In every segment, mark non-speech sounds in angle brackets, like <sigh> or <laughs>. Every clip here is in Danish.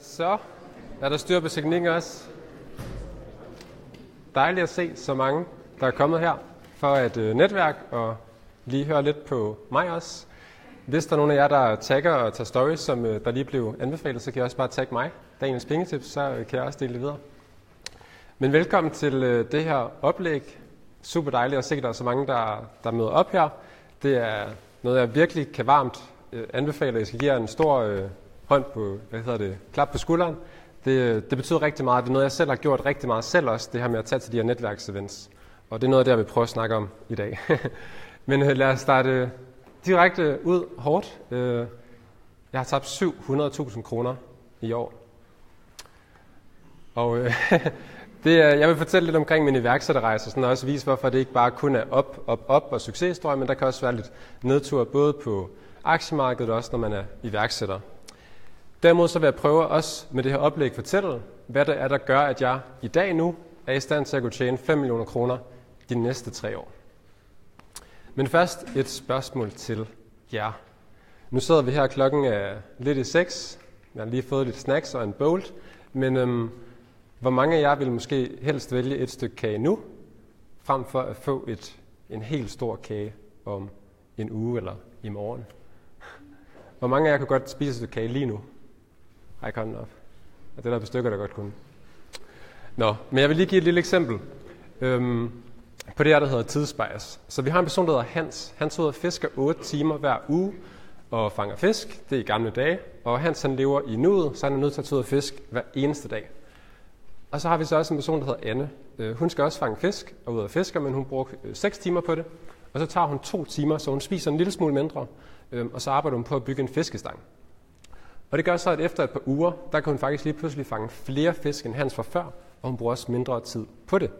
Så er der styr på teknikken også. Dejligt at se så mange, der er kommet her for at øh, netværk og lige høre lidt på mig også. Hvis der er nogen af jer, der tagger og tager stories, som øh, der lige blev anbefalet, så kan I også bare tagge mig, Daniels Pengetips, så øh, kan jeg også dele det videre. Men velkommen til øh, det her oplæg. Super dejligt at se, at der er så mange, der, der møder op her. Det er noget, jeg virkelig kan varmt øh, anbefale. Jeg skal give jer en stor øh, hånd på, hvad hedder det, klap på skulderen. Det, det betyder rigtig meget. Det er noget, jeg selv har gjort rigtig meget selv også, det her med at tage til de her netværksevents. Og det er noget, der jeg vil prøve at snakke om i dag. <laughs> Men øh, lad os starte direkte ud hårdt. Øh, jeg har tabt 700.000 kroner i år. Og øh, <laughs> det er, jeg vil fortælle lidt omkring min iværksætterrejse, og også vise, hvorfor det ikke bare kun er op, op, op og succeshistorie, men der kan også være lidt nedtur, både på aktiemarkedet og også, når man er iværksætter. Derimod så vil jeg prøve også med det her oplæg fortælle, hvad det er, der gør, at jeg i dag nu er i stand til at kunne tjene 5 millioner kroner de næste tre år. Men først et spørgsmål til jer. Nu sidder vi her klokken er lidt i 6. Jeg har lige fået lidt snacks og en bolt. Men øhm, hvor mange af jer vil måske helst vælge et stykke kage nu, frem for at få et, en helt stor kage om en uge eller i morgen? Hvor mange af jer kan godt spise et stykke kage lige nu? Ræk hånden op. Og det er der stykker, der godt kunne. Nå, men jeg vil lige give et lille eksempel øhm, på det her, der hedder tidsbias. Så vi har en person, der hedder Hans. Han tager ud og fisker 8 timer hver uge og fanger fisk. Det er i gamle dage. Og Hans han lever i nuet, så han er nødt til at tage ud og fisk hver eneste dag. Og så har vi så også en person, der hedder Anne. Øh, hun skal også fange fisk og ud og fiske, men hun bruger øh, 6 timer på det. Og så tager hun to timer, så hun spiser en lille smule mindre. Øhm, og så arbejder hun på at bygge en fiskestang. Og det gør så, at efter et par uger, der kan hun faktisk lige pludselig fange flere fisk end Hans fra før, og hun bruger også mindre tid på det.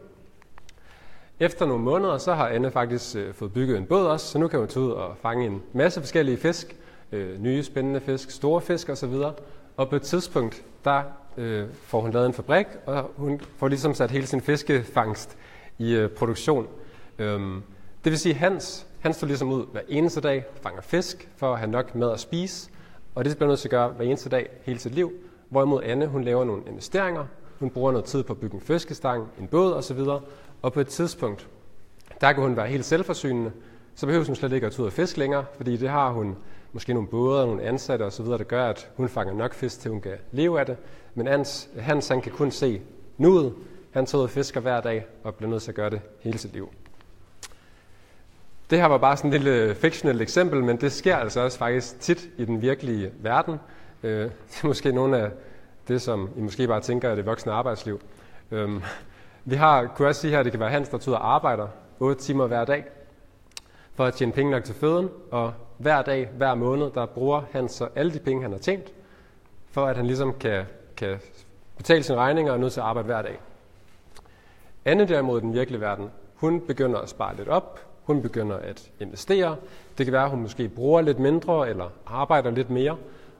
Efter nogle måneder, så har Anne faktisk øh, fået bygget en båd også, så nu kan hun tage ud og fange en masse forskellige fisk, øh, nye spændende fisk, store fisk osv. Og på et tidspunkt, der øh, får hun lavet en fabrik, og hun får ligesom sat hele sin fiskefangst i øh, produktion. Øhm, det vil sige, Hans, han står ligesom ud hver eneste dag, fanger fisk for at have nok mad at spise, og det bliver nødt til at gøre hver eneste dag hele sit liv. Hvorimod Anne, hun laver nogle investeringer, hun bruger noget tid på at bygge en fiskestang, en båd osv., og på et tidspunkt, der kan hun være helt selvforsynende, så behøver hun slet ikke at tage ud og fiske længere, fordi det har hun måske nogle både og nogle ansatte osv., der gør, at hun fanger nok fisk, til hun kan leve af det. Men Hans, Hans han kan kun se nuet. Han tager ud og fisker hver dag og bliver nødt til at gøre det hele sit liv. Det her var bare sådan et lille fictional eksempel, men det sker altså også faktisk tit i den virkelige verden. Øh, <laughs> det er måske nogle af det, som I måske bare tænker er det voksne arbejdsliv. Øh, vi har, kunne også sige her, at det kan være Hans, der tager arbejder 8 timer hver dag for at tjene penge nok til føden, og hver dag, hver måned, der bruger han så alle de penge, han har tjent, for at han ligesom kan, kan betale sine regninger og er nødt til at arbejde hver dag. Anne derimod i den virkelige verden, hun begynder at spare lidt op, hun begynder at investere. Det kan være, at hun måske bruger lidt mindre eller arbejder lidt mere.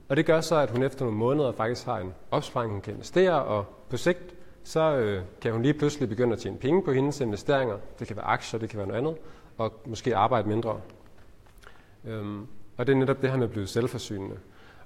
Og det gør så, at hun efter nogle måneder faktisk har en opsparing, hun kan investere, og på sigt så øh, kan hun lige pludselig begynde at tjene penge på hendes investeringer. Det kan være aktier, det kan være noget andet, og måske arbejde mindre. Øhm, og det er netop det her med at blive selvforsynende.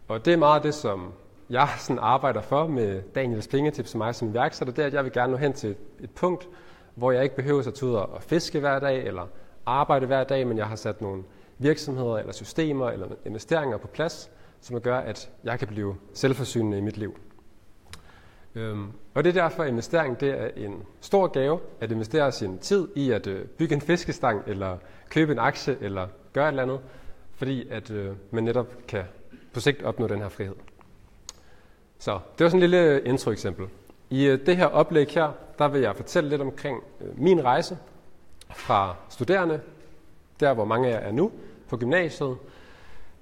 Og det er meget det, som jeg sådan arbejder for med Daniels pengetips til mig som iværksætter, det er, at jeg vil gerne nå hen til et, et punkt, hvor jeg ikke behøver at tage ud og fiske hver dag, eller arbejde hver dag, men jeg har sat nogle virksomheder eller systemer eller investeringer på plads, som gør, at jeg kan blive selvforsynende i mit liv. Øhm, og det er derfor, at investering det er en stor gave, at investere sin tid i at øh, bygge en fiskestang, eller købe en aktie, eller gøre et eller andet, fordi at øh, man netop kan på sigt opnå den her frihed. Så det var sådan en lille øh, intro-eksempel. I øh, det her oplæg her, der vil jeg fortælle lidt omkring øh, min rejse fra studerende, der hvor mange af jer er nu, på gymnasiet,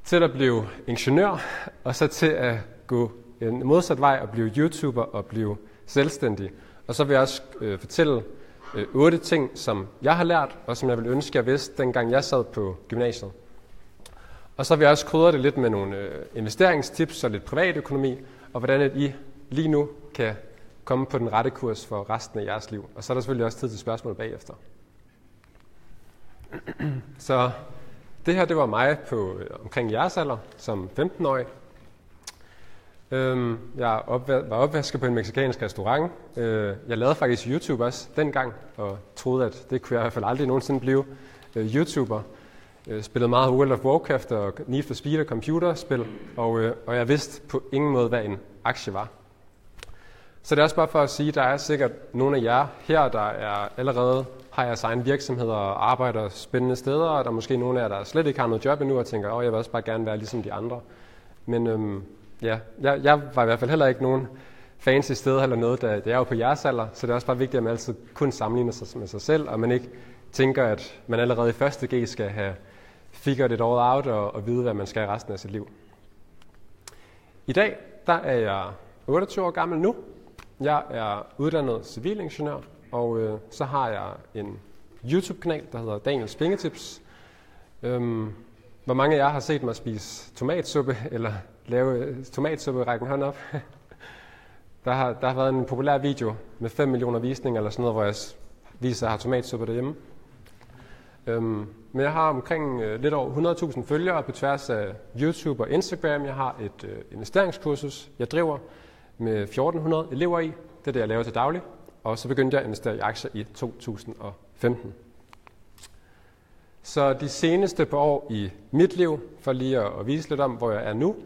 til at blive ingeniør, og så til at gå en modsat vej og blive YouTuber og blive selvstændig. Og så vil jeg også øh, fortælle øh, otte ting, som jeg har lært, og som jeg vil ønske, jeg vidste, dengang jeg sad på gymnasiet. Og så vil jeg også krydre det lidt med nogle øh, investeringstips og lidt privatøkonomi, og hvordan I lige nu kan komme på den rette kurs for resten af jeres liv. Og så er der selvfølgelig også tid til spørgsmål bagefter. <clears throat> Så det her, det var mig på øh, omkring jeres alder, som 15-årig. Øhm, jeg opva- var opvasker på en meksikansk restaurant. Øh, jeg lavede faktisk YouTube også dengang, og troede, at det kunne jeg i hvert fald aldrig nogensinde blive øh, YouTuber. Jeg spillede meget World of Warcraft og Need for Speed og computerspil, og, øh, og jeg vidste på ingen måde, hvad en aktie var. Så det er også bare for at sige, at der er sikkert nogle af jer her, der er allerede har jeres egen virksomhed og arbejder spændende steder, og der er måske nogle af jer, der slet ikke har noget job endnu, og tænker, at jeg vil også bare gerne være ligesom de andre. Men øhm, ja, jeg, jeg var i hvert fald heller ikke nogen fancy sted eller noget, da, da jeg var på jeres alder, så det er også bare vigtigt, at man altid kun sammenligner sig med sig selv, og man ikke tænker, at man allerede i første G skal have figured it all out og, og vide, hvad man skal i resten af sit liv. I dag, der er jeg 28 år gammel nu. Jeg er uddannet civilingeniør, og øh, så har jeg en YouTube-kanal, der hedder Daniels Pengetips. Øhm, hvor mange af jer har set mig spise tomatsuppe, eller lave øh, tomatsuppe, række en hånd op? <laughs> der, har, der har været en populær video med 5 millioner visninger, eller sådan noget, hvor jeg viser, at jeg har tomatsuppe derhjemme. Øhm, men jeg har omkring øh, lidt over 100.000 følgere på tværs af YouTube og Instagram. Jeg har et øh, investeringskursus, jeg driver med 1400 elever i. Det er det, jeg laver til daglig. Og så begyndte jeg at investere i aktier i 2015. Så de seneste par år i mit liv, for lige at vise lidt om, hvor jeg er nu,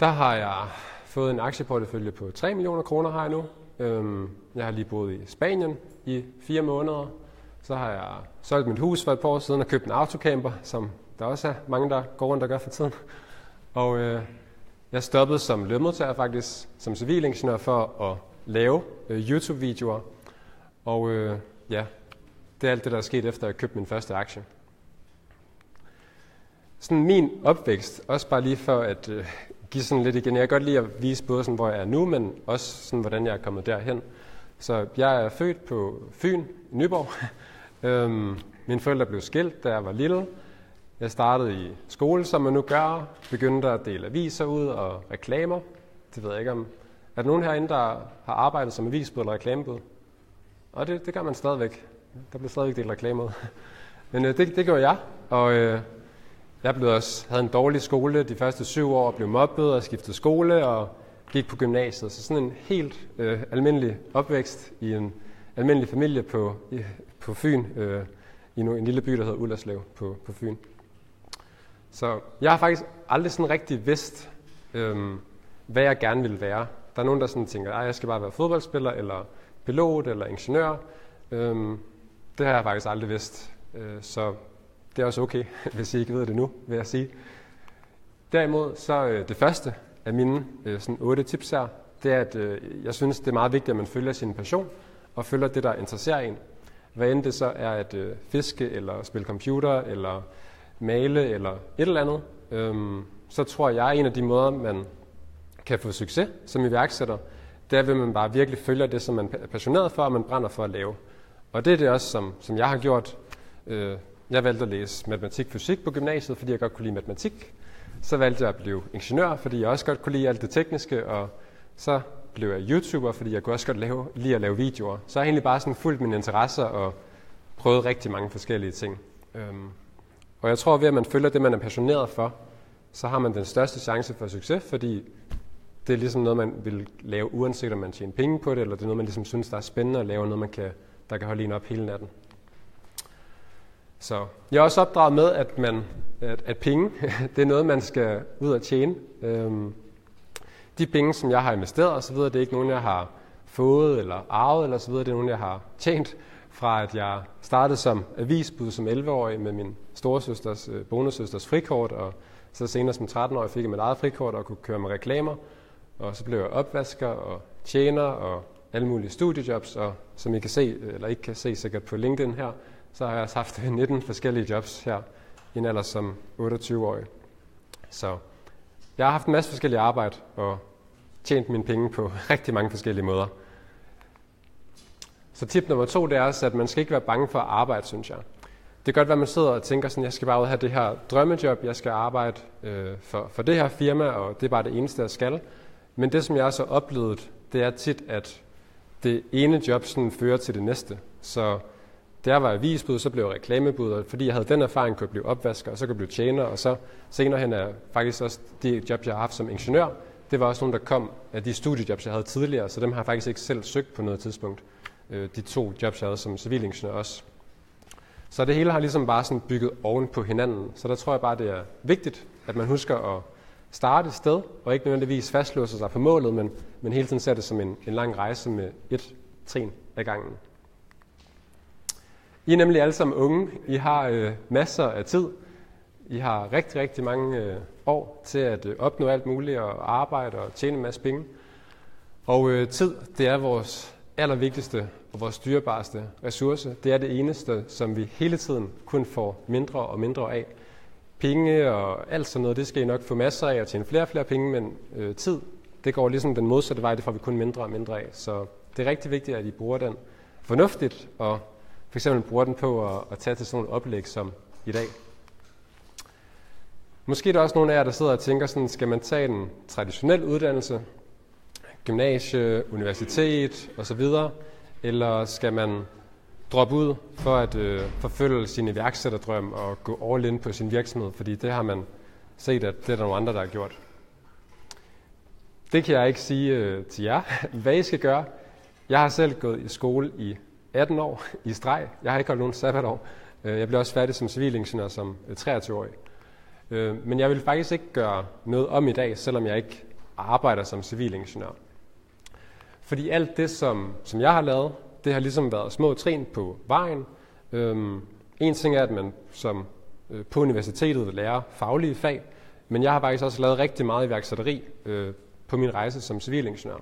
der har jeg fået en aktieportefølje på 3 millioner kroner har jeg nu. Øhm, jeg har lige boet i Spanien i fire måneder. Så har jeg solgt mit hus for et par år siden og købt en autocamper, som der også er mange, der går rundt og gør for tiden. Og øh, jeg stoppede som lønmodtager faktisk, som civilingeniør for at lave øh, YouTube-videoer. Og øh, ja, det er alt det, der er sket efter, at jeg købte min første aktie. Sådan min opvækst, også bare lige for at øh, give sådan lidt igen. Jeg kan godt lide at vise både sådan, hvor jeg er nu, men også sådan, hvordan jeg er kommet derhen. Så jeg er født på Fyn, Nyborg. <laughs> øhm, mine forældre blev skilt, da jeg var lille. Jeg startede i skole, som man nu gør. Begyndte at dele aviser ud og reklamer. Det ved jeg ikke om er der nogen herinde, der har arbejdet som avisbud eller reklamebud? Og det, det gør man stadigvæk. Der bliver stadigvæk delt reklame ud. <laughs> Men øh, det, det gjorde jeg, og øh, jeg blev også, havde en dårlig skole de første syv år, og blev mobbet og skiftede skole og gik på gymnasiet. Så sådan en helt øh, almindelig opvækst i en almindelig familie på, i, på Fyn, øh, i en, en lille by, der hedder Ullerslev på, på Fyn. Så jeg har faktisk aldrig sådan rigtig vidst, øh, hvad jeg gerne ville være. Der er nogen, der sådan tænker, at jeg skal bare være fodboldspiller, eller pilot, eller ingeniør. Øhm, det har jeg faktisk aldrig vidst. Øh, så det er også okay, <laughs> hvis I ikke ved det nu, vil jeg sige. Derimod, så øh, det første af mine øh, sådan otte tips her, det er, at øh, jeg synes, det er meget vigtigt, at man følger sin passion, og følger det, der interesserer en. Hvad end det så er at øh, fiske, eller spille computer, eller male, eller et eller andet, øhm, så tror jeg, at en af de måder, man kan få succes som iværksætter, der vil man bare virkelig følge det, som man er passioneret for, og man brænder for at lave. Og det er det også, som, som jeg har gjort. Øh, jeg valgte at læse matematik-fysik på gymnasiet, fordi jeg godt kunne lide matematik. Så valgte jeg at blive ingeniør, fordi jeg også godt kunne lide alt det tekniske, og så blev jeg YouTuber, fordi jeg kunne også godt lave, lide at lave videoer. Så jeg har egentlig bare sådan fulgt mine interesser og prøvet rigtig mange forskellige ting. Øhm, og jeg tror, ved at man følger det, man er passioneret for, så har man den største chance for succes, fordi det er ligesom noget, man vil lave, uanset om man tjener penge på det, eller det er noget, man ligesom synes, der er spændende at lave, noget, man kan, der kan holde en op hele natten. Så jeg er også opdraget med, at, man, at, at penge, <laughs> det er noget, man skal ud og tjene. Øhm, de penge, som jeg har investeret osv., det er ikke nogen, jeg har fået eller arvet eller så videre, det er nogen, jeg har tjent fra, at jeg startede som avisbud som 11-årig med min storesøsters, øh, bonusøsters bonussøsters frikort, og så senere som 13-årig fik jeg mit eget frikort og kunne køre med reklamer. Og så blev jeg opvasker og tjener og alle mulige studiejobs, og som I kan se, eller ikke kan se sikkert på LinkedIn her, så har jeg også haft <laughs> 19 forskellige jobs her i en alder som 28-årig. Så jeg har haft en masse forskellige arbejde og tjent mine penge på <laughs> rigtig mange forskellige måder. Så tip nummer to, det er også, at man skal ikke være bange for at arbejde, synes jeg. Det kan godt være, at man sidder og tænker sådan, jeg skal bare ud have det her drømmejob, jeg skal arbejde øh, for, for det her firma, og det er bare det eneste, jeg skal. Men det, som jeg så har oplevet, det er tit, at det ene job sådan fører til det næste. Så da jeg var avisbud, så blev jeg reklamebud, og fordi jeg havde den erfaring, kunne jeg blive opvasker, og så kunne jeg blive tjener, og så senere hen er faktisk også det job, jeg har haft som ingeniør, det var også nogle, der kom af de studiejobs, jeg havde tidligere, så dem har jeg faktisk ikke selv søgt på noget tidspunkt. Øh, de to jobs, jeg havde som civilingeniør også. Så det hele har ligesom bare sådan bygget oven på hinanden. Så der tror jeg bare, det er vigtigt, at man husker at starte et sted, og ikke nødvendigvis fastlåse sig på målet, men, men hele tiden ser det som en, en lang rejse med et trin ad gangen. I er nemlig alle sammen unge. I har øh, masser af tid. I har rigtig, rigtig mange øh, år til at øh, opnå alt muligt og arbejde og tjene en masse penge. Og øh, tid, det er vores allervigtigste og vores dyrebareste ressource. Det er det eneste, som vi hele tiden kun får mindre og mindre af. Penge og alt sådan noget, det skal I nok få masser af og tjene flere og flere penge, men øh, tid, det går ligesom den modsatte vej, det får vi kun mindre og mindre af. Så det er rigtig vigtigt, at I bruger den fornuftigt, og for eksempel bruger den på at, at tage til sådan et oplæg som i dag. Måske er der også nogle af jer, der sidder og tænker sådan, skal man tage en traditionel uddannelse, gymnasie, universitet osv., eller skal man droppe ud for at øh, forfølge sin iværksætterdrøm og gå all in på sin virksomhed, fordi det har man set, at det er der nogle andre, der har gjort. Det kan jeg ikke sige øh, til jer, <laughs> hvad I skal gøre. Jeg har selv gået i skole i 18 år i streg. Jeg har ikke holdt nogen sabbatår. Øh, jeg blev også færdig som civilingeniør som øh, 23-årig. Øh, men jeg vil faktisk ikke gøre noget om i dag, selvom jeg ikke arbejder som civilingeniør. Fordi alt det, som, som jeg har lavet, det har ligesom været små trin på vejen. Øhm, en ting er, at man som øh, på universitetet lærer faglige fag, men jeg har faktisk også lavet rigtig meget iværksætteri øh, på min rejse som civilingeniør.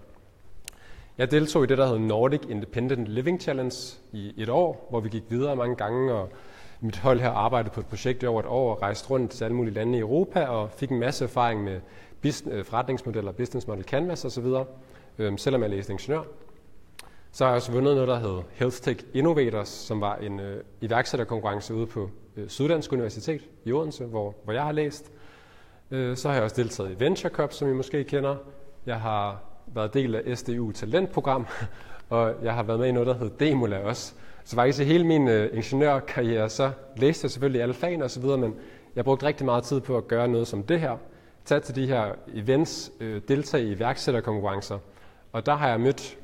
Jeg deltog i det, der hedder Nordic Independent Living Challenge i et år, hvor vi gik videre mange gange, og mit hold her arbejdede på et projekt i over et år, og rejste rundt til alle mulige lande i Europa, og fik en masse erfaring med business, øh, forretningsmodeller, business model canvas osv., øh, selvom jeg læste ingeniør. Så har jeg også vundet noget, der hedder Health Tech Innovators, som var en øh, iværksætterkonkurrence ude på øh, Syddansk Universitet i Odense, hvor, hvor jeg har læst. Øh, så har jeg også deltaget i Venture Cup, som I måske kender. Jeg har været del af SDU Talentprogram, <laughs> og jeg har været med i noget, der hedder Demola også. Så faktisk i hele min øh, ingeniørkarriere, så læste jeg selvfølgelig alle fagene osv., men jeg brugte rigtig meget tid på at gøre noget som det her. Tag til de her events, øh, deltage i iværksætterkonkurrencer. Og der har jeg mødt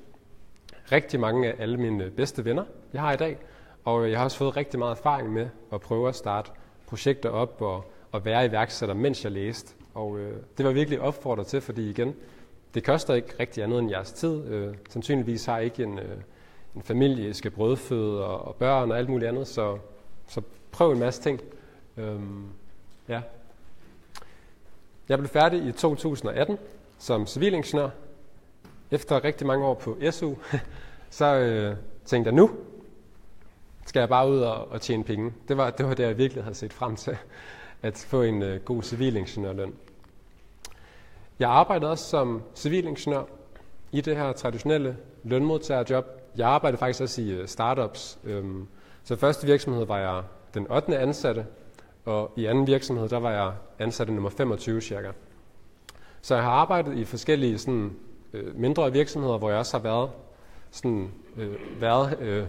rigtig mange af alle mine bedste venner, jeg har i dag. Og øh, jeg har også fået rigtig meget erfaring med at prøve at starte projekter op og, og være iværksætter, mens jeg læste. Og øh, det var virkelig opfordret til, fordi igen, det koster ikke rigtig andet end jeres tid. Øh, sandsynligvis har I ikke en, øh, en familie, I skal brødføde og, og børn og alt muligt andet, så, så prøv en masse ting. Øhm, ja. Jeg blev færdig i 2018 som civilingeniør. Efter rigtig mange år på SU, <laughs> så øh, tænkte jeg, nu skal jeg bare ud og, og tjene penge. Det var, det var det, jeg virkelig havde set frem til, <laughs> at få en øh, god civilingeniørløn. Jeg arbejdede også som civilingeniør i det her traditionelle lønmodtagerjob. Jeg arbejdede faktisk også i øh, startups. Øhm, så første virksomhed var jeg den 8. ansatte, og i anden virksomhed, der var jeg ansatte nummer 25 cirka. Så jeg har arbejdet i forskellige sådan, øh, mindre virksomheder, hvor jeg også har været, sådan, øh, været øh,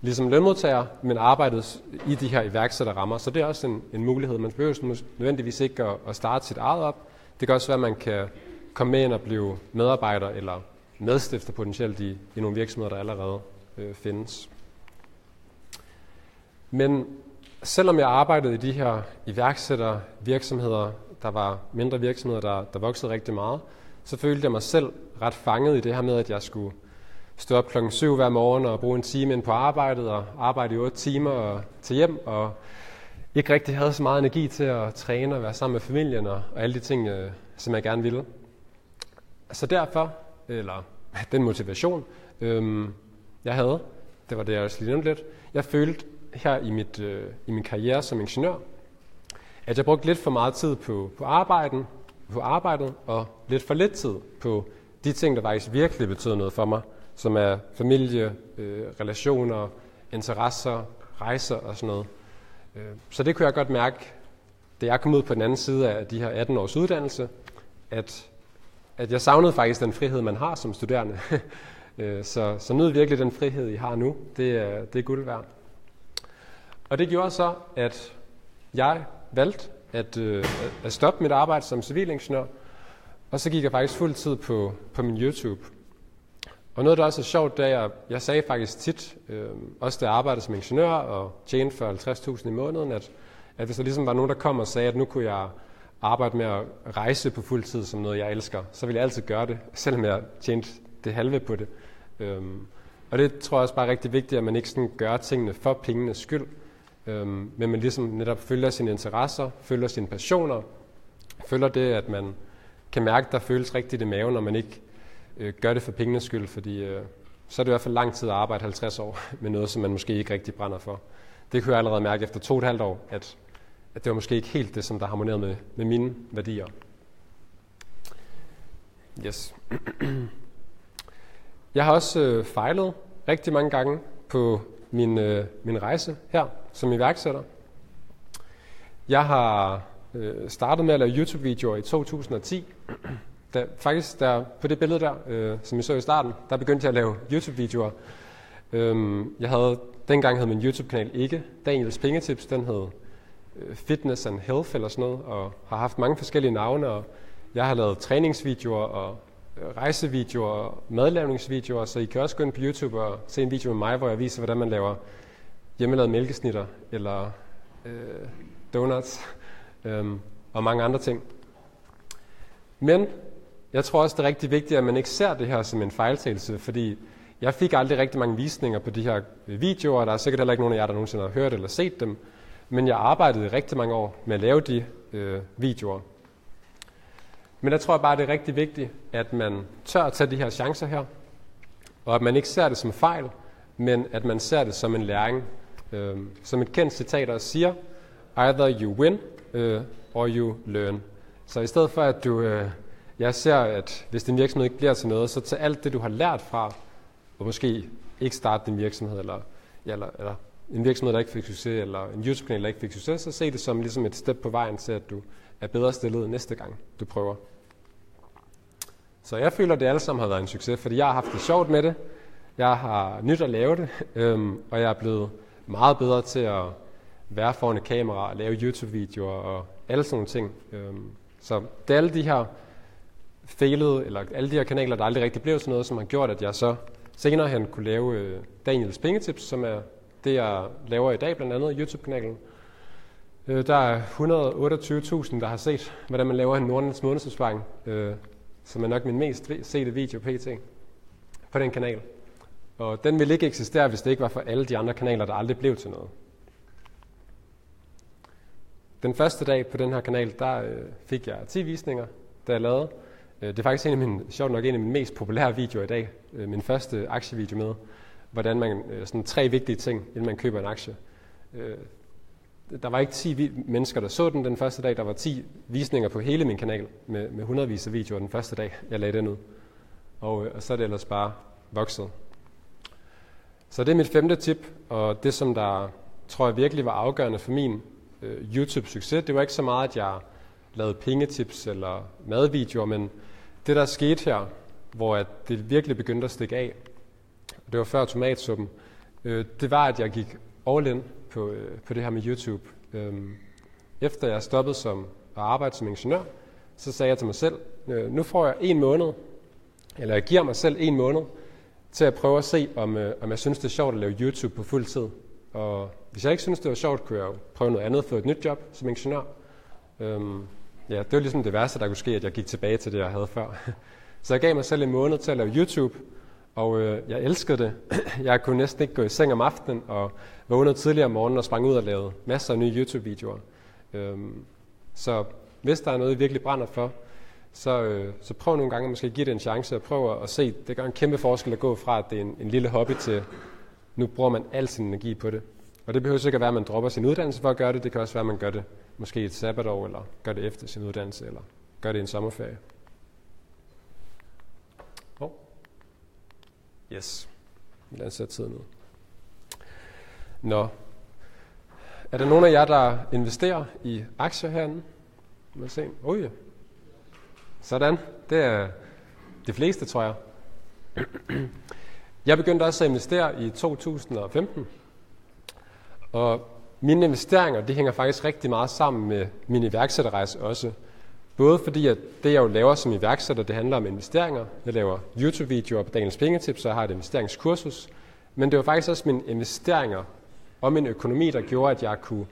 ligesom lønmodtager, men arbejdet i de her iværksætterrammer. Så det er også en, en mulighed. Man behøver nødvendigvis ikke at, at starte sit eget op. Det kan også være, at man kan komme med ind og blive medarbejder eller medstifter potentielt i, i nogle virksomheder, der allerede øh, findes. Men selvom jeg arbejdede i de her iværksættervirksomheder, der var mindre virksomheder, der, der voksede rigtig meget, så følte jeg mig selv ret fanget i det her med, at jeg skulle stå op klokken 7 hver morgen og bruge en time ind på arbejdet og arbejde i 8 timer og til hjem og ikke rigtig havde så meget energi til at træne og være sammen med familien og, og alle de ting, øh, som jeg gerne ville. Så derfor, eller <laughs> den motivation, øh, jeg havde, det var det, jeg også lige lidt, jeg følte her i, mit, øh, i min karriere som ingeniør, at jeg brugte lidt for meget tid på, på, arbejden, på arbejdet, og lidt for lidt tid på de ting, der faktisk virkelig betyder noget for mig, som er familie, øh, relationer, interesser, rejser og sådan noget. Øh, så det kunne jeg godt mærke, da jeg kom ud på den anden side af de her 18 års uddannelse, at, at jeg savnede faktisk den frihed, man har som studerende. <laughs> Øh, så, så nyd virkelig den frihed, I har nu. Det er, det er guld værd. Og det gjorde så, at jeg valgte at, øh, at stoppe mit arbejde som civilingeniør, og så gik jeg faktisk fuld tid på, på min YouTube. Og noget, der også er sjovt, det er, jeg, jeg sagde faktisk tit, øh, også da jeg arbejdede som ingeniør og tjente for 50.000 i måneden, at, at hvis der ligesom var nogen, der kom og sagde, at nu kunne jeg arbejde med at rejse på fuld tid som noget, jeg elsker, så ville jeg altid gøre det, selvom jeg tjente det halve på det. Øhm, og det tror jeg også bare er rigtig vigtigt, at man ikke sådan gør tingene for pengenes skyld, øhm, men man ligesom netop følger sine interesser, følger sine passioner, følger det, at man kan mærke, at der føles rigtigt i maven, når man ikke øh, gør det for pengenes skyld, fordi øh, så er det i hvert fald lang tid at arbejde 50 år <laughs> med noget, som man måske ikke rigtig brænder for. Det kunne jeg allerede mærke efter to og et halvt år, at, at det var måske ikke helt det, som der harmonerede med, med mine værdier. Yes. <clears throat> Jeg har også øh, fejlet rigtig mange gange på min, øh, min rejse her som iværksætter. Jeg har øh, startet med at lave YouTube-videoer i 2010. Der, faktisk der, på det billede der, øh, som I så i starten, der begyndte jeg at lave YouTube-videoer. Øhm, jeg havde, dengang hed min YouTube-kanal ikke Daniels Pengetips, den hed øh, Fitness and Health eller sådan noget, og har haft mange forskellige navne, og jeg har lavet træningsvideoer og øh, rejsevideoer og madlavningsvideoer, så I kan også gå ind på YouTube og se en video med mig, hvor jeg viser, hvordan man laver hjemmelavede mælkesnitter eller øh, donuts <laughs> øh, og mange andre ting. Men jeg tror også, det er rigtig vigtigt, at man ikke ser det her som en fejltagelse, fordi jeg fik aldrig rigtig mange visninger på de her øh, videoer, og der er sikkert heller ikke nogen af jer, der nogensinde har hørt eller set dem, men jeg arbejdede rigtig mange år med at lave de øh, videoer. Men jeg tror bare, det er rigtig vigtigt, at man tør at tage de her chancer her, og at man ikke ser det som fejl, men at man ser det som en læring. Øh, som et kendt citat også siger, either you win øh, or you learn. Så i stedet for, at du, øh, jeg ser, at hvis din virksomhed ikke bliver til noget, så tag alt det, du har lært fra, og måske ikke starte din virksomhed, eller, eller, eller en virksomhed, der ikke fik succes, eller en YouTube-kanal, der ikke fik succes, så se det som ligesom et step på vejen til, at du er bedre stillet næste gang, du prøver. Så jeg føler, at det alle sammen har været en succes, fordi jeg har haft det sjovt med det. Jeg har nyt at lave det, øhm, og jeg er blevet meget bedre til at være foran et kamera og lave YouTube-videoer og alle sådan nogle ting. Øhm, så det er alle de her failede, eller alle de her kanaler, der aldrig rigtig blev sådan noget, som har gjort, at jeg så senere hen kunne lave øh, Daniels Pengetips, som er det, jeg laver i dag, blandt andet YouTube-kanalen. Øh, der er 128.000, der har set, hvordan man laver en Nordens månedsopsparing, øh, som er nok min mest sete video pt. på den kanal. Og den ville ikke eksistere, hvis det ikke var for alle de andre kanaler, der aldrig blev til noget. Den første dag på den her kanal, der øh, fik jeg 10 visninger, da jeg lavede. Øh, det er faktisk en af mine, sjovt nok en af mine mest populære videoer i dag. Øh, min første aktievideo med, hvordan man, øh, sådan tre vigtige ting, inden man køber en aktie. Øh, der var ikke 10 mennesker, der så den den første dag. Der var 10 visninger på hele min kanal med, med hundredvis af videoer den første dag, jeg lagde den ud. Og, øh, og så er det ellers bare vokset. Så det er mit femte tip, og det som der tror jeg virkelig var afgørende for min øh, YouTube-succes, det var ikke så meget, at jeg lavede pengetips eller madvideoer, men det der skete her, hvor at det virkelig begyndte at stikke af, det var før tomatsuppen, øh, det var, at jeg gik all in på, øh, på det her med YouTube. Øh, efter jeg stoppede som at arbejde som ingeniør, så sagde jeg til mig selv, øh, nu får jeg en måned, eller jeg giver mig selv en måned, til at prøve at se, om, øh, om jeg synes, det er sjovt at lave YouTube på fuld tid. Og hvis jeg ikke synes, det var sjovt, kunne jeg jo prøve noget andet, få et nyt job som ingeniør. Øhm, ja, det var ligesom det værste, der kunne ske, at jeg gik tilbage til det, jeg havde før. <laughs> Så jeg gav mig selv en måned til at lave YouTube, og øh, jeg elskede det. <clears throat> Jeg kunne næsten ikke gå i seng om aftenen, og vågnede tidligere om morgenen og sprang ud og lavede masser af nye YouTube-videoer. Øhm, så hvis der er noget, I virkelig brænder for, så, øh, så prøv nogle gange at måske give det en chance og prøv at se. Det gør en kæmpe forskel at gå fra, at det er en, en lille hobby til, nu bruger man al sin energi på det. Og det behøver ikke at være, at man dropper sin uddannelse for at gøre det. Det kan også være, at man gør det måske et sabbatår, eller gør det efter sin uddannelse, eller gør det i en sommerferie. Oh. Yes. Lad os sætte tiden ud. Nå. Er der nogen af jer, der investerer i aktier herinde? Må se. Oh, ja. Sådan. Det er de fleste, tror jeg. Jeg begyndte også at investere i 2015. Og mine investeringer, det hænger faktisk rigtig meget sammen med min iværksætterrejse også. Både fordi, at det, jeg jo laver som iværksætter, det handler om investeringer. Jeg laver YouTube-videoer på Daniels Pengetips, så jeg har et investeringskursus. Men det var faktisk også mine investeringer og min økonomi, der gjorde, at jeg kunne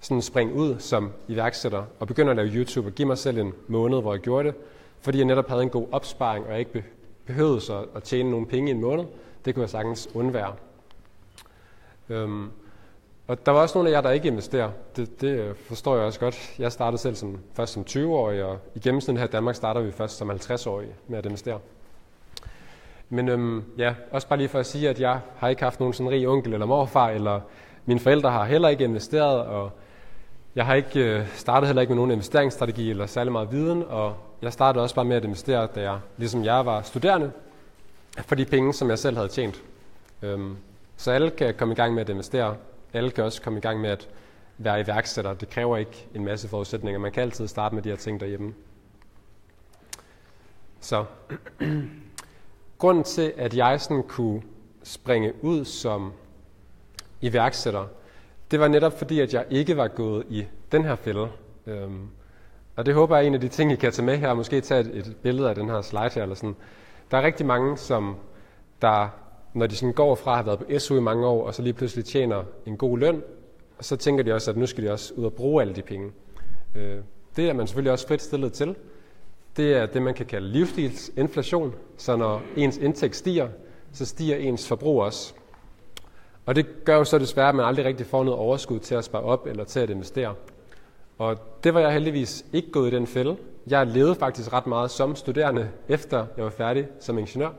sådan springe ud som iværksætter og begynde at lave YouTube og give mig selv en måned, hvor jeg gjorde det, fordi jeg netop havde en god opsparing, og jeg ikke behøvede så at tjene nogle penge i en måned. Det kunne jeg sagtens undvære. Øhm, og der var også nogle af jer, der ikke investerer. Det, det øh, forstår jeg også godt. Jeg startede selv som, først som 20-årig, og i gennemsnit her i Danmark starter vi først som 50-årige med at investere. Men øhm, ja, også bare lige for at sige, at jeg har ikke haft nogen sådan rig onkel eller morfar, eller mine forældre har heller ikke investeret, og jeg har ikke øh, startet heller ikke med nogen investeringsstrategi eller særlig meget viden, og jeg startede også bare med at investere, da jeg, ligesom jeg var studerende, for de penge, som jeg selv havde tjent. Øhm, så alle kan komme i gang med at investere. Alle kan også komme i gang med at være iværksætter. Det kræver ikke en masse forudsætninger. Man kan altid starte med de her ting derhjemme. Så grunden til, at jeg sådan kunne springe ud som iværksætter, det var netop fordi, at jeg ikke var gået i den her fælde. Øhm, og det håber jeg er en af de ting, I kan tage med her, måske tage et, et billede af den her slide her. Eller sådan. Der er rigtig mange, som der, når de sådan går fra at have været på SU i mange år, og så lige pludselig tjener en god løn, og så tænker de også, at nu skal de også ud og bruge alle de penge. Øh, det er man selvfølgelig også frit stillet til. Det er det, man kan kalde livsstilsinflation. Så når ens indtægt stiger, så stiger ens forbrug også. Og det gør jo så desværre, at man aldrig rigtig får noget overskud til at spare op eller til at investere. Og det var jeg heldigvis ikke gået i den fælde. Jeg levede faktisk ret meget som studerende, efter jeg var færdig som ingeniør.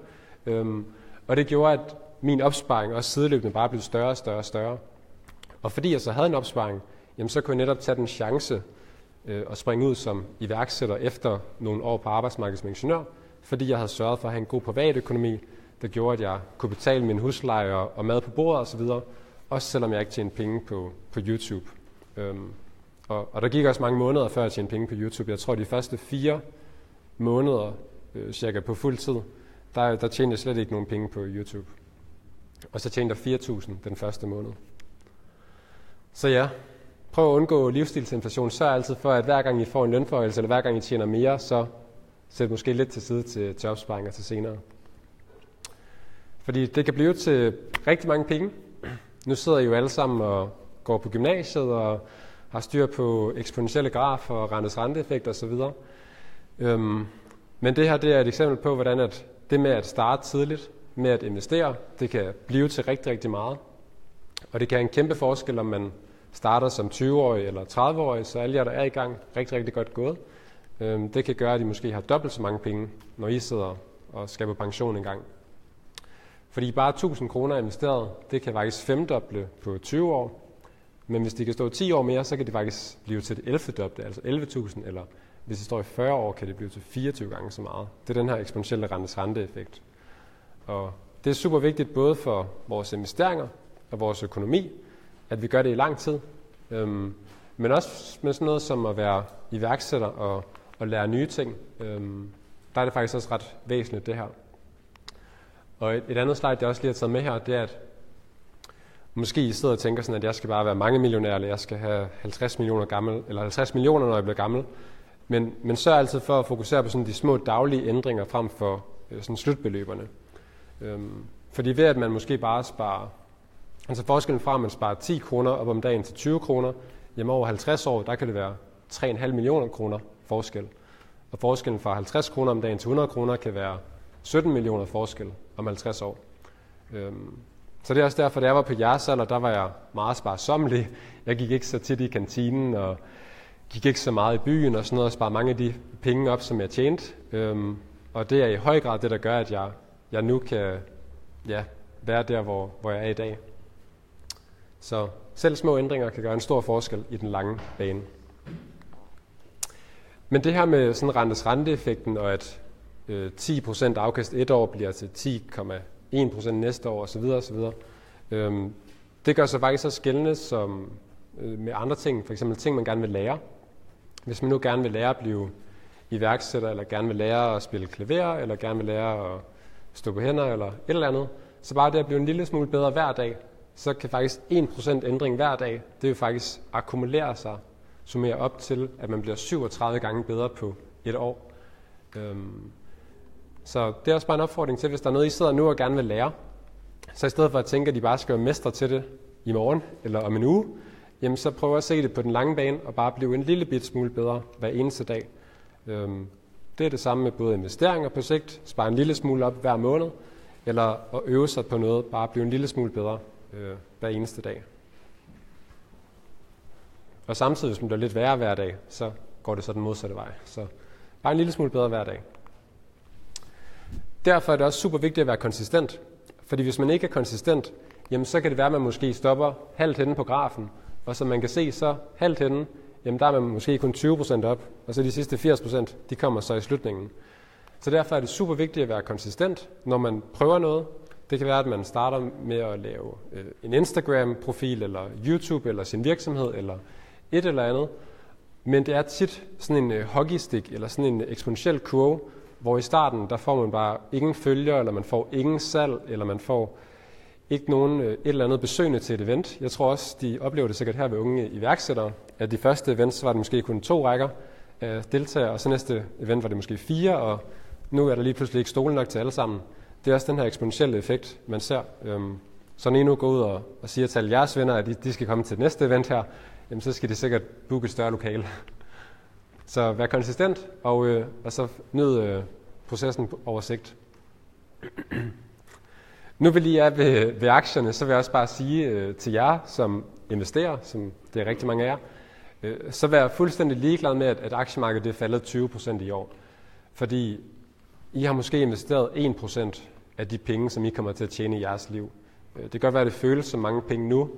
Øhm, og det gjorde, at min opsparing også sideløbende bare blev større og større og større. Og fordi jeg så havde en opsparing, jamen så kunne jeg netop tage den chance øh, og springe ud som iværksætter efter nogle år på arbejdsmarkedet som ingeniør, fordi jeg havde sørget for at have en god privatøkonomi, der gjorde, at jeg kunne betale min husleje og, og mad på bordet osv., også selvom jeg ikke tjente penge på, på YouTube. Øhm, og, og der gik også mange måneder, før jeg tjente penge på YouTube. Jeg tror, de første fire måneder, øh, cirka på fuld tid, der, der tjente jeg slet ikke nogen penge på YouTube. Og så tjente jeg 4.000 den første måned. Så ja, prøv at undgå livsstilsinflation. Sørg altid for, at hver gang I får en lønforhøjelse, eller hver gang I tjener mere, så sæt måske lidt til side til, til opsparinger til senere. Fordi det kan blive til rigtig mange penge. Nu sidder I jo alle sammen og går på gymnasiet og har styr på eksponentielle grafer og rentes renteeffekt osv. Øhm, men det her det er et eksempel på, hvordan at det med at starte tidligt, med at investere, det kan blive til rigtig, rigtig meget. Og det kan have en kæmpe forskel, om man starter som 20-årig eller 30-årig, så alle jer, der er i gang, rigtig, rigtig godt gået. Øhm, det kan gøre, at I måske har dobbelt så mange penge, når I sidder og skal på pension engang. Fordi bare 1000 kroner investeret, det kan faktisk femdoble på 20 år. Men hvis det kan stå 10 år mere, så kan det faktisk blive til det 11 dobbelte, altså 11.000, eller hvis det står i 40 år, kan det blive til 24 gange så meget. Det er den her eksponentielle rentes renteeffekt. Og det er super vigtigt både for vores investeringer og vores økonomi, at vi gør det i lang tid. Øhm, men også med sådan noget som at være iværksætter og, og lære nye ting. Øhm, der er det faktisk også ret væsentligt det her. Og et, et andet slide, jeg også lige har taget med her, det er, at måske I sidder og tænker sådan, at jeg skal bare være mange millionær, eller jeg skal have 50 millioner gammel, eller 50 millioner, når jeg bliver gammel. Men, men sørg altid for at fokusere på sådan de små daglige ændringer frem for øh, sådan slutbeløberne. Øhm, fordi ved at man måske bare sparer, altså forskellen fra at man sparer 10 kroner op om dagen til 20 kroner, jamen over 50 år, der kan det være 3,5 millioner kroner forskel. Og forskellen fra 50 kroner om dagen til 100 kroner kan være 17 millioner forskel om 50 år. Øhm, så det er også derfor, da jeg var på jeres alder, der var jeg meget sparsommelig. Jeg gik ikke så tit i kantinen, og gik ikke så meget i byen og sådan noget, og sparede mange af de penge op, som jeg tjente. Øhm, og det er i høj grad det, der gør, at jeg, jeg nu kan ja, være der, hvor, hvor jeg er i dag. Så selv små ændringer kan gøre en stor forskel i den lange bane. Men det her med sådan rentes renteeffekten, og at øh, 10% afkast et år bliver til 10,1% næste år osv. osv. Øhm, det gør sig faktisk så skældende som øh, med andre ting, for eksempel ting, man gerne vil lære. Hvis man nu gerne vil lære at blive iværksætter, eller gerne vil lære at spille klaver, eller gerne vil lære at stå på hænder, eller et eller andet, så bare det at blive en lille smule bedre hver dag, så kan faktisk 1% ændring hver dag, det vil faktisk akkumulere sig summere op til, at man bliver 37 gange bedre på et år. Øhm, så det er også bare en opfordring til, hvis der er noget, I sidder nu og gerne vil lære, så i stedet for at tænke, at de bare skal være mestre til det i morgen eller om en uge, jamen så prøv at se det på den lange bane og bare blive en lille bit smule bedre hver eneste dag. Øhm, det er det samme med både investeringer på sigt, spare en lille smule op hver måned, eller at øve sig på noget, bare blive en lille smule bedre øh, hver eneste dag. Og samtidig, hvis man bliver lidt værre hver dag, så går det så den modsatte vej. Så bare en lille smule bedre hver dag. Derfor er det også super vigtigt at være konsistent. Fordi hvis man ikke er konsistent, jamen så kan det være, at man måske stopper halvt henne på grafen. Og som man kan se, så halvt henne, jamen der er man måske kun 20% op. Og så de sidste 80%, de kommer så i slutningen. Så derfor er det super vigtigt at være konsistent, når man prøver noget. Det kan være, at man starter med at lave øh, en Instagram-profil, eller YouTube, eller sin virksomhed, eller et eller andet. Men det er tit sådan en øh, hockeystick, eller sådan en eksponentiel kurve, hvor i starten, der får man bare ingen følger, eller man får ingen salg, eller man får ikke nogen øh, et eller andet besøgende til et event. Jeg tror også, de oplever det sikkert her ved unge iværksættere, at de første events var det måske kun to rækker øh, af deltagere, og så næste event var det måske fire, og nu er der lige pludselig ikke stole nok til alle sammen. Det er også den her eksponentielle effekt, man ser. Øhm, så når I nu går ud og, og siger til alle jeres venner, at de, de skal komme til næste event her, jamen så skal de sikkert booke et større lokale. Så vær konsistent, og, øh, og så nyd øh, processen over sigt. nu vil lige er ved, ved aktierne, så vil jeg også bare sige øh, til jer, som investerer, som det er rigtig mange af jer, øh, så vær fuldstændig ligeglad med, at, at aktiemarkedet er faldet 20% i år. Fordi I har måske investeret 1% af de penge, som I kommer til at tjene i jeres liv. Øh, det kan godt være, at det føles som mange penge nu,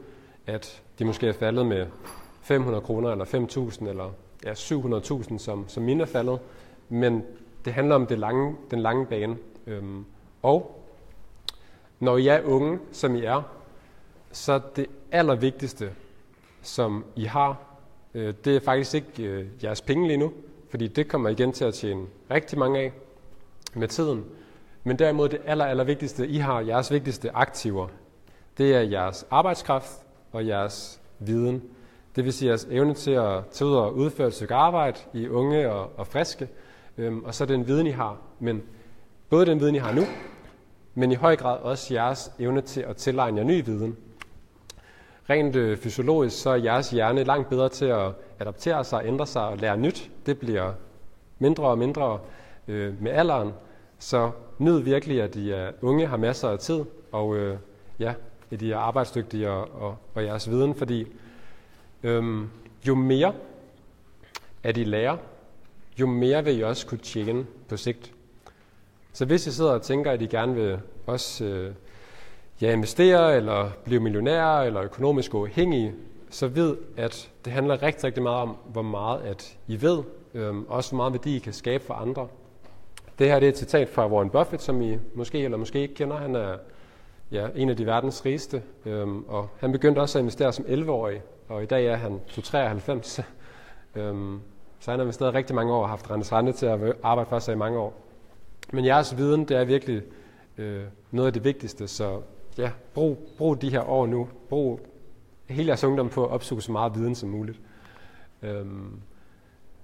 at de måske er faldet med 500 kroner, eller 5.000, eller ja, 700.000, som, som mine er faldet. Men det handler om det lange, den lange bane. Øhm, og når I er unge, som I er, så det allervigtigste, som I har, øh, det er faktisk ikke øh, jeres penge lige nu, fordi det kommer igen til at tjene rigtig mange af med tiden. Men derimod det aller, aller vigtigste, I har, jeres vigtigste aktiver, det er jeres arbejdskraft og jeres viden. Det vil sige jeres evne til at tage ud og udføre et stykke arbejde i unge og, og friske, øhm, og så den viden, I har. Men både den viden, I har nu, men i høj grad også jeres evne til at tilegne jer ny viden. Rent øh, fysiologisk, så er jeres hjerne langt bedre til at adaptere sig, ændre sig og lære nyt. Det bliver mindre og mindre øh, med alderen. Så nyd virkelig, at de er unge, har masser af tid, og øh, ja, at de er arbejdsdygtige og, og, og jeres viden, fordi øhm, jo mere at I lærer, jo mere vil I også kunne tjene på sigt. Så hvis I sidder og tænker, at I gerne vil også øh, ja, investere, eller blive millionærer, eller økonomisk uafhængige, så ved, at det handler rigtig, rigtig meget om, hvor meget at I ved, øhm, også hvor meget værdi I kan skabe for andre. Det her det er et citat fra Warren Buffett, som I måske eller måske ikke kender. Han er ja, en af de verdens rigeste, øhm, og han begyndte også at investere som 11-årig, og i dag er han 93. <laughs> øhm, så han har investeret rigtig mange år og haft rentes rente til at arbejde for sig i mange år. Men jeres viden, det er virkelig øh, noget af det vigtigste, så ja, brug, brug de her år nu. Brug hele jeres ungdom på at opsuge så meget viden som muligt. Øhm,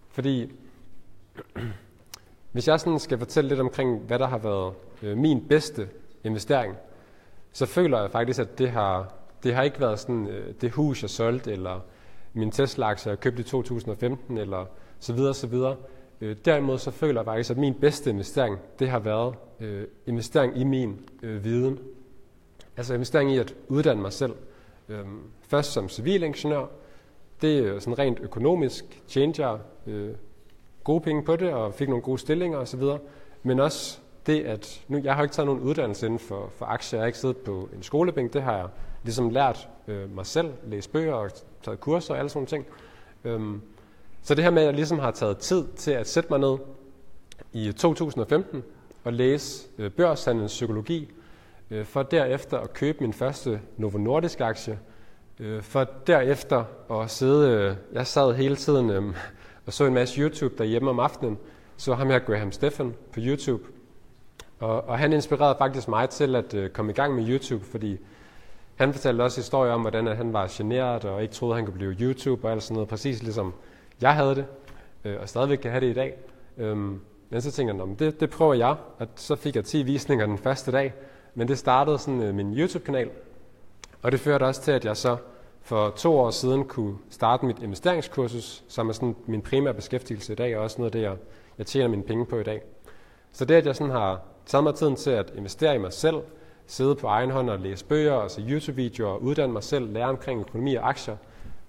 fordi <clears throat> hvis jeg sådan skal fortælle lidt omkring, hvad der har været øh, min bedste investering, så føler jeg faktisk, at det har, det har ikke været sådan, øh, det hus, jeg solgte, eller min Tesla-aktie, jeg købte i 2015, eller så videre, så videre. Øh, derimod så føler jeg faktisk, at min bedste investering, det har været øh, investering i min øh, viden. Altså investering i at uddanne mig selv. Øh, først som civilingeniør. Det er sådan rent økonomisk. Tjente jeg øh, gode penge på det, og fik nogle gode stillinger osv. Men også det, at nu, jeg har ikke taget nogen uddannelse inden for, for aktier. Jeg har ikke siddet på en skolebænk. Det har jeg ligesom lært øh, mig selv. Læst bøger og taget kurser og alle sådan ting. Øhm, så det her med, at jeg ligesom har taget tid til at sætte mig ned i 2015 og læse øh, børshandelens psykologi, øh, for derefter at købe min første Novo Nordisk aktie, øh, for derefter at sidde, øh, jeg sad hele tiden øh, og så en masse YouTube derhjemme om aftenen, så ham her Graham Stephan på YouTube, og, og han inspirerede faktisk mig til at øh, komme i gang med YouTube, fordi han fortalte også historier om, hvordan at han var generet og ikke troede, at han kunne blive YouTube og alt sådan noget. Præcis ligesom jeg havde det, øh, og stadigvæk kan have det i dag. Øhm, men så tænkte jeg, det, det prøver jeg, og så fik jeg 10 visninger den første dag. Men det startede sådan øh, min YouTube-kanal, og det førte også til, at jeg så for to år siden kunne starte mit investeringskursus, som er sådan min primære beskæftigelse i dag, og også noget af det, jeg, jeg tjener mine penge på i dag. Så det, at jeg sådan har taget mig tiden til at investere i mig selv, sidde på egen hånd og læse bøger, og se YouTube-videoer, uddanne mig selv, lære omkring økonomi og aktier,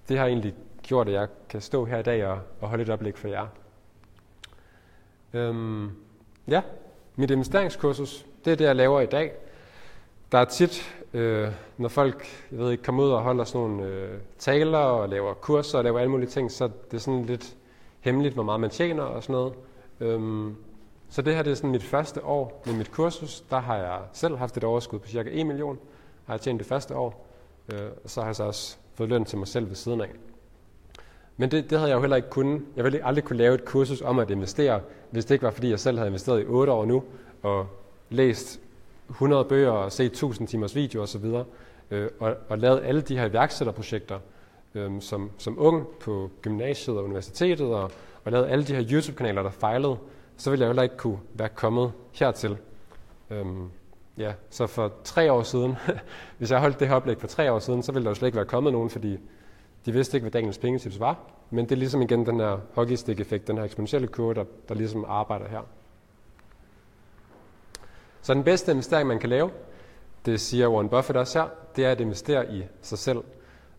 det har egentlig gjort, at jeg kan stå her i dag og, og holde et oplæg for jer. Øhm, ja, mit investeringskursus, det er det, jeg laver i dag. Der er tit, øh, når folk jeg ved ikke, kommer ud og holder sådan nogle øh, taler og laver kurser og laver alle mulige ting, så det er sådan lidt hemmeligt, hvor meget man tjener og sådan noget. Øhm, så det her det er sådan mit første år med mit kursus. Der har jeg selv haft et overskud på cirka 1 million. Har jeg tjent det første år. Øh, og så har jeg så også fået løn til mig selv ved siden af. Men det, det havde jeg jo heller ikke kunnet. Jeg ville aldrig kunne lave et kursus om at investere, hvis det ikke var, fordi jeg selv havde investeret i 8 år nu, og læst 100 bøger og set 1000 timers video osv., øh, og, og lavet alle de her iværksætterprojekter øh, som, som ung på gymnasiet og universitetet, og, og lavet alle de her YouTube-kanaler, der fejlede, så ville jeg heller ikke kunne være kommet hertil. Øhm, ja, så for tre år siden, <laughs> hvis jeg holdt det her oplæg for tre år siden, så ville der jo slet ikke være kommet nogen, fordi de vidste ikke, hvad Daniels pengetips var. Men det er ligesom igen den her hockeystick-effekt, den her eksponentielle kurve, der, der ligesom arbejder her. Så den bedste investering, man kan lave, det siger Warren Buffett også her, det er at investere i sig selv.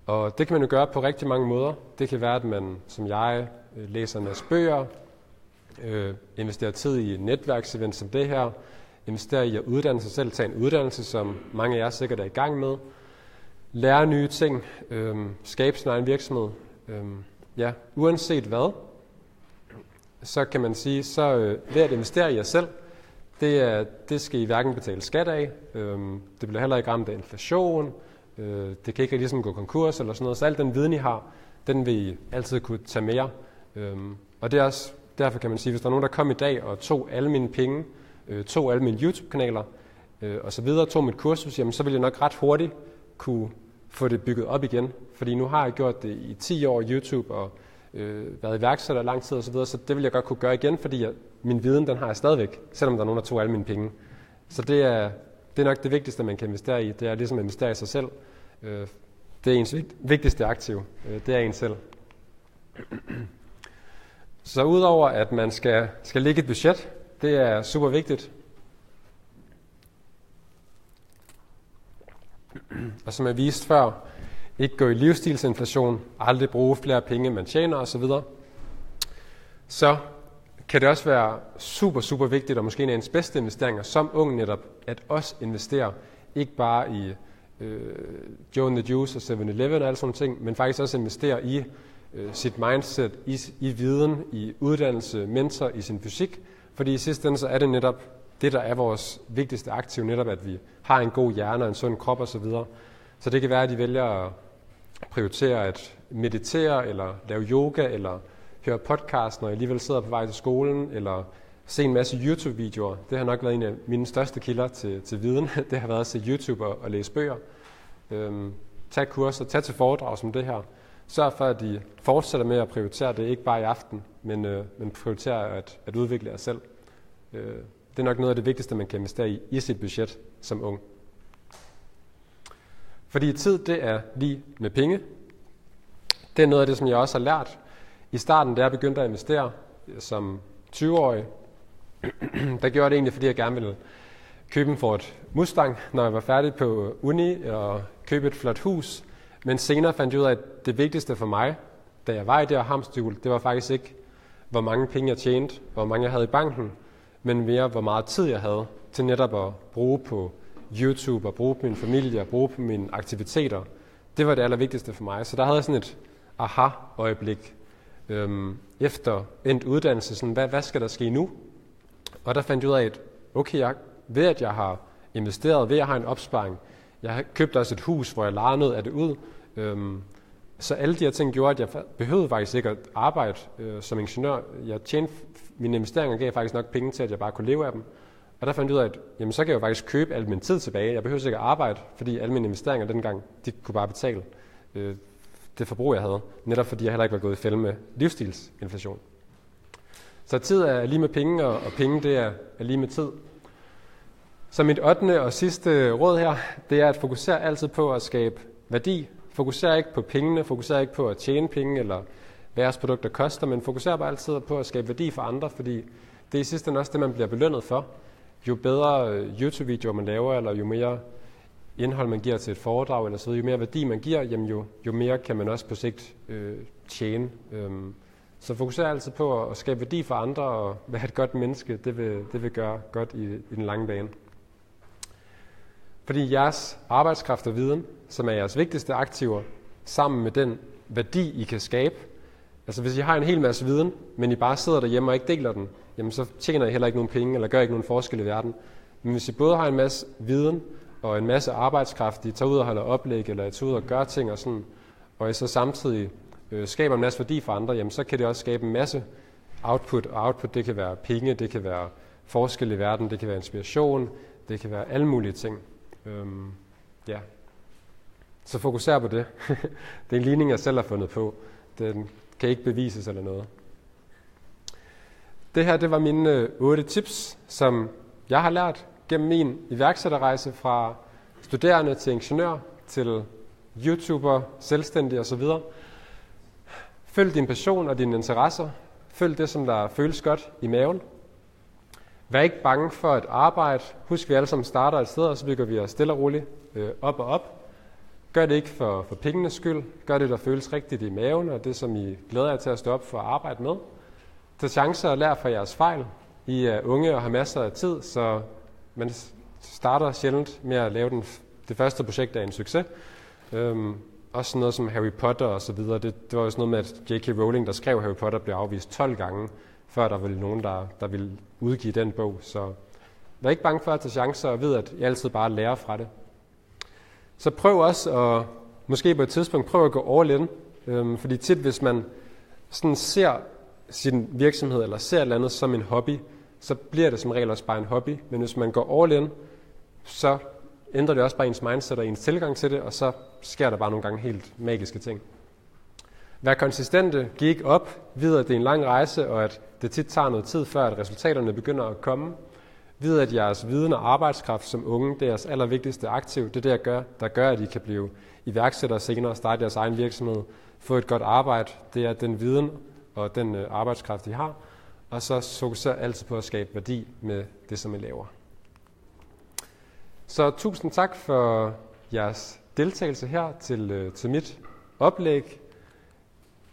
Og det kan man jo gøre på rigtig mange måder. Det kan være, at man, som jeg, øh, læser en masse bøger, øh, investere tid i netværksevent som det her, investere i at uddanne sig selv, tage en uddannelse, som mange af jer sikkert er i gang med, lære nye ting, øh, skabe sin egen virksomhed. Øh, ja, uanset hvad, så kan man sige, så øh, ved at investere i jer selv, det, er, det skal I hverken betale skat af, øh, det bliver heller ikke ramt af inflation, øh, det kan ikke ligesom gå konkurs eller sådan noget, så al den viden, I har, den vil I altid kunne tage med jer. Øh, og det er også derfor kan man sige, hvis der er nogen, der kom i dag og tog alle mine penge, øh, tog alle mine YouTube-kanaler øh, og så videre, tog mit kursus, jamen, så vil jeg nok ret hurtigt kunne få det bygget op igen. Fordi nu har jeg gjort det i 10 år YouTube og øh, været iværksætter lang tid og så videre, så det vil jeg godt kunne gøre igen, fordi jeg, min viden, den har jeg stadigvæk, selvom der er nogen, der tog alle mine penge. Så det er, det er nok det vigtigste, man kan investere i. Det er ligesom at investere i sig selv. Øh, det er ens vigtigste aktiv. Øh, det er en selv. Så udover at man skal, skal lægge et budget, det er super vigtigt. Og som jeg viste før, ikke gå i livsstilsinflation, aldrig bruge flere penge, man tjener osv. Så kan det også være super, super vigtigt, og måske en af ens bedste investeringer som ung netop, at også investere ikke bare i øh, Joe and the Juice og 7-Eleven og alle sådan ting, men faktisk også investere i øh, sit mindset, i, i viden, i uddannelse, mentor, i sin fysik. Fordi i sidste ende så er det netop det, der er vores vigtigste aktiv, netop at vi har en god hjerne og en sund krop osv. Så, så det kan være, at de vælger at prioritere at meditere, eller lave yoga, eller høre podcast, når jeg alligevel sidder på vej til skolen, eller se en masse YouTube-videoer. Det har nok været en af mine største kilder til, til viden. <laughs> Det har været at se YouTube og, og læse bøger. Øhm, tag kurser, tag til foredrag som det her. Sørg for, at de fortsætter med at prioritere det, ikke bare i aften, men, øh, men prioritere at, at udvikle jer selv. Øh, det er nok noget af det vigtigste, man kan investere i i sit budget som ung. Fordi tid, det er lige med penge. Det er noget af det, som jeg også har lært. I starten, da jeg begyndte at investere som 20-årig, <clears throat> der gjorde det egentlig, fordi jeg gerne ville købe en Ford Mustang, når jeg var færdig på uni, og købe et flot hus, men senere fandt jeg ud af, at det vigtigste for mig, da jeg var i det her hamsterhjul, det var faktisk ikke, hvor mange penge jeg tjente, hvor mange jeg havde i banken, men mere, hvor meget tid jeg havde til netop at bruge på YouTube, og bruge på min familie, og bruge på mine aktiviteter. Det var det allervigtigste for mig. Så der havde jeg sådan et aha-øjeblik øhm, efter endt uddannelse. Sådan, hvad, hvad skal der ske nu? Og der fandt jeg ud af, at okay, jeg, ved at jeg har investeret, ved at jeg har en opsparing, jeg købte også et hus, hvor jeg lejede noget af det ud. Øhm, så alle de her ting gjorde, at jeg behøvede faktisk ikke at arbejde øh, som ingeniør. Jeg tjente, mine investeringer gav faktisk nok penge til, at jeg bare kunne leve af dem. Og der fandt jeg ud af, at jamen, så kan jeg jo faktisk købe al min tid tilbage. Jeg behøver ikke at arbejde, fordi alle mine investeringer dengang, de kunne bare betale øh, det forbrug, jeg havde. Netop fordi jeg heller ikke var gået i fælde med livsstilsinflation. Så tid er lige med penge, og, og penge det er, er lige med tid. Så mit 8. og sidste råd her, det er at fokusere altid på at skabe værdi. Fokuser ikke på pengene, fokuser ikke på at tjene penge, eller hvad jeres produkter koster, men fokuser bare altid på at skabe værdi for andre, fordi det er i sidste ende også det, man bliver belønnet for. Jo bedre øh, YouTube-videoer man laver, eller jo mere indhold man giver til et foredrag, eller så jo mere værdi man giver, jamen jo, jo mere kan man også på sigt øh, tjene. Øhm, så fokuser altid på at skabe værdi for andre og være et godt menneske. Det vil, det vil gøre godt i, i den lange bane. Fordi jeres arbejdskraft og viden, som er jeres vigtigste aktiver, sammen med den værdi, I kan skabe. Altså hvis I har en hel masse viden, men I bare sidder derhjemme og ikke deler den, jamen så tjener I heller ikke nogen penge, eller gør ikke nogen forskel i verden. Men hvis I både har en masse viden og en masse arbejdskraft, I tager ud og holder oplæg, eller I tager ud og gør ting og sådan, og I så samtidig øh, skaber en masse værdi for andre, jamen så kan det også skabe en masse output, og output det kan være penge, det kan være forskel i verden, det kan være inspiration, det kan være alle mulige ting. Øhm, ja. Så fokuser på det. <laughs> det er en ligning, jeg selv har fundet på. Den kan ikke bevises eller noget. Det her det var mine øh, otte tips, som jeg har lært gennem min iværksætterrejse fra studerende til ingeniør til YouTuber, selvstændig osv. Følg din passion og dine interesser. Følg det, som der føles godt i maven. Vær ikke bange for at arbejde. Husk, vi alle sammen starter et sted, og så bygger vi os stille og roligt øh, op og op. Gør det ikke for, for pengenes skyld. Gør det, der føles rigtigt i maven, og det, som I glæder jer til at stå op for at arbejde med. Tag chancer og lær fra jeres fejl. I er unge og har masser af tid, så man starter sjældent med at lave den, det første projekt af en succes. Øhm, også noget som Harry Potter og så videre. Det, det var jo sådan noget med, at J.K. Rowling, der skrev Harry Potter, blev afvist 12 gange, før der ville nogen, der, der ville udgive den bog. Så vær ikke bange for at tage chancer, og ved, at I altid bare lærer fra det. Så prøv også at, måske på et tidspunkt, prøv at gå all in. Øhm, fordi tit, hvis man sådan ser sin virksomhed, eller ser et eller andet som en hobby, så bliver det som regel også bare en hobby. Men hvis man går all in, så ændrer det også bare ens mindset og ens tilgang til det, og så sker der bare nogle gange helt magiske ting. Vær konsistente, gik op, vid at det er en lang rejse, og at det tit tager noget tid, før at resultaterne begynder at komme. Vid at jeres viden og arbejdskraft som unge, det er jeres allervigtigste aktiv. Det er det, der gør, der gør, at I kan blive iværksættere senere og starte jeres egen virksomhed. Få et godt arbejde. Det er den viden og den øh, arbejdskraft, I har. Og så fokuser altid på at skabe værdi med det, som I laver. Så tusind tak for jeres deltagelse her til, øh, til mit oplæg.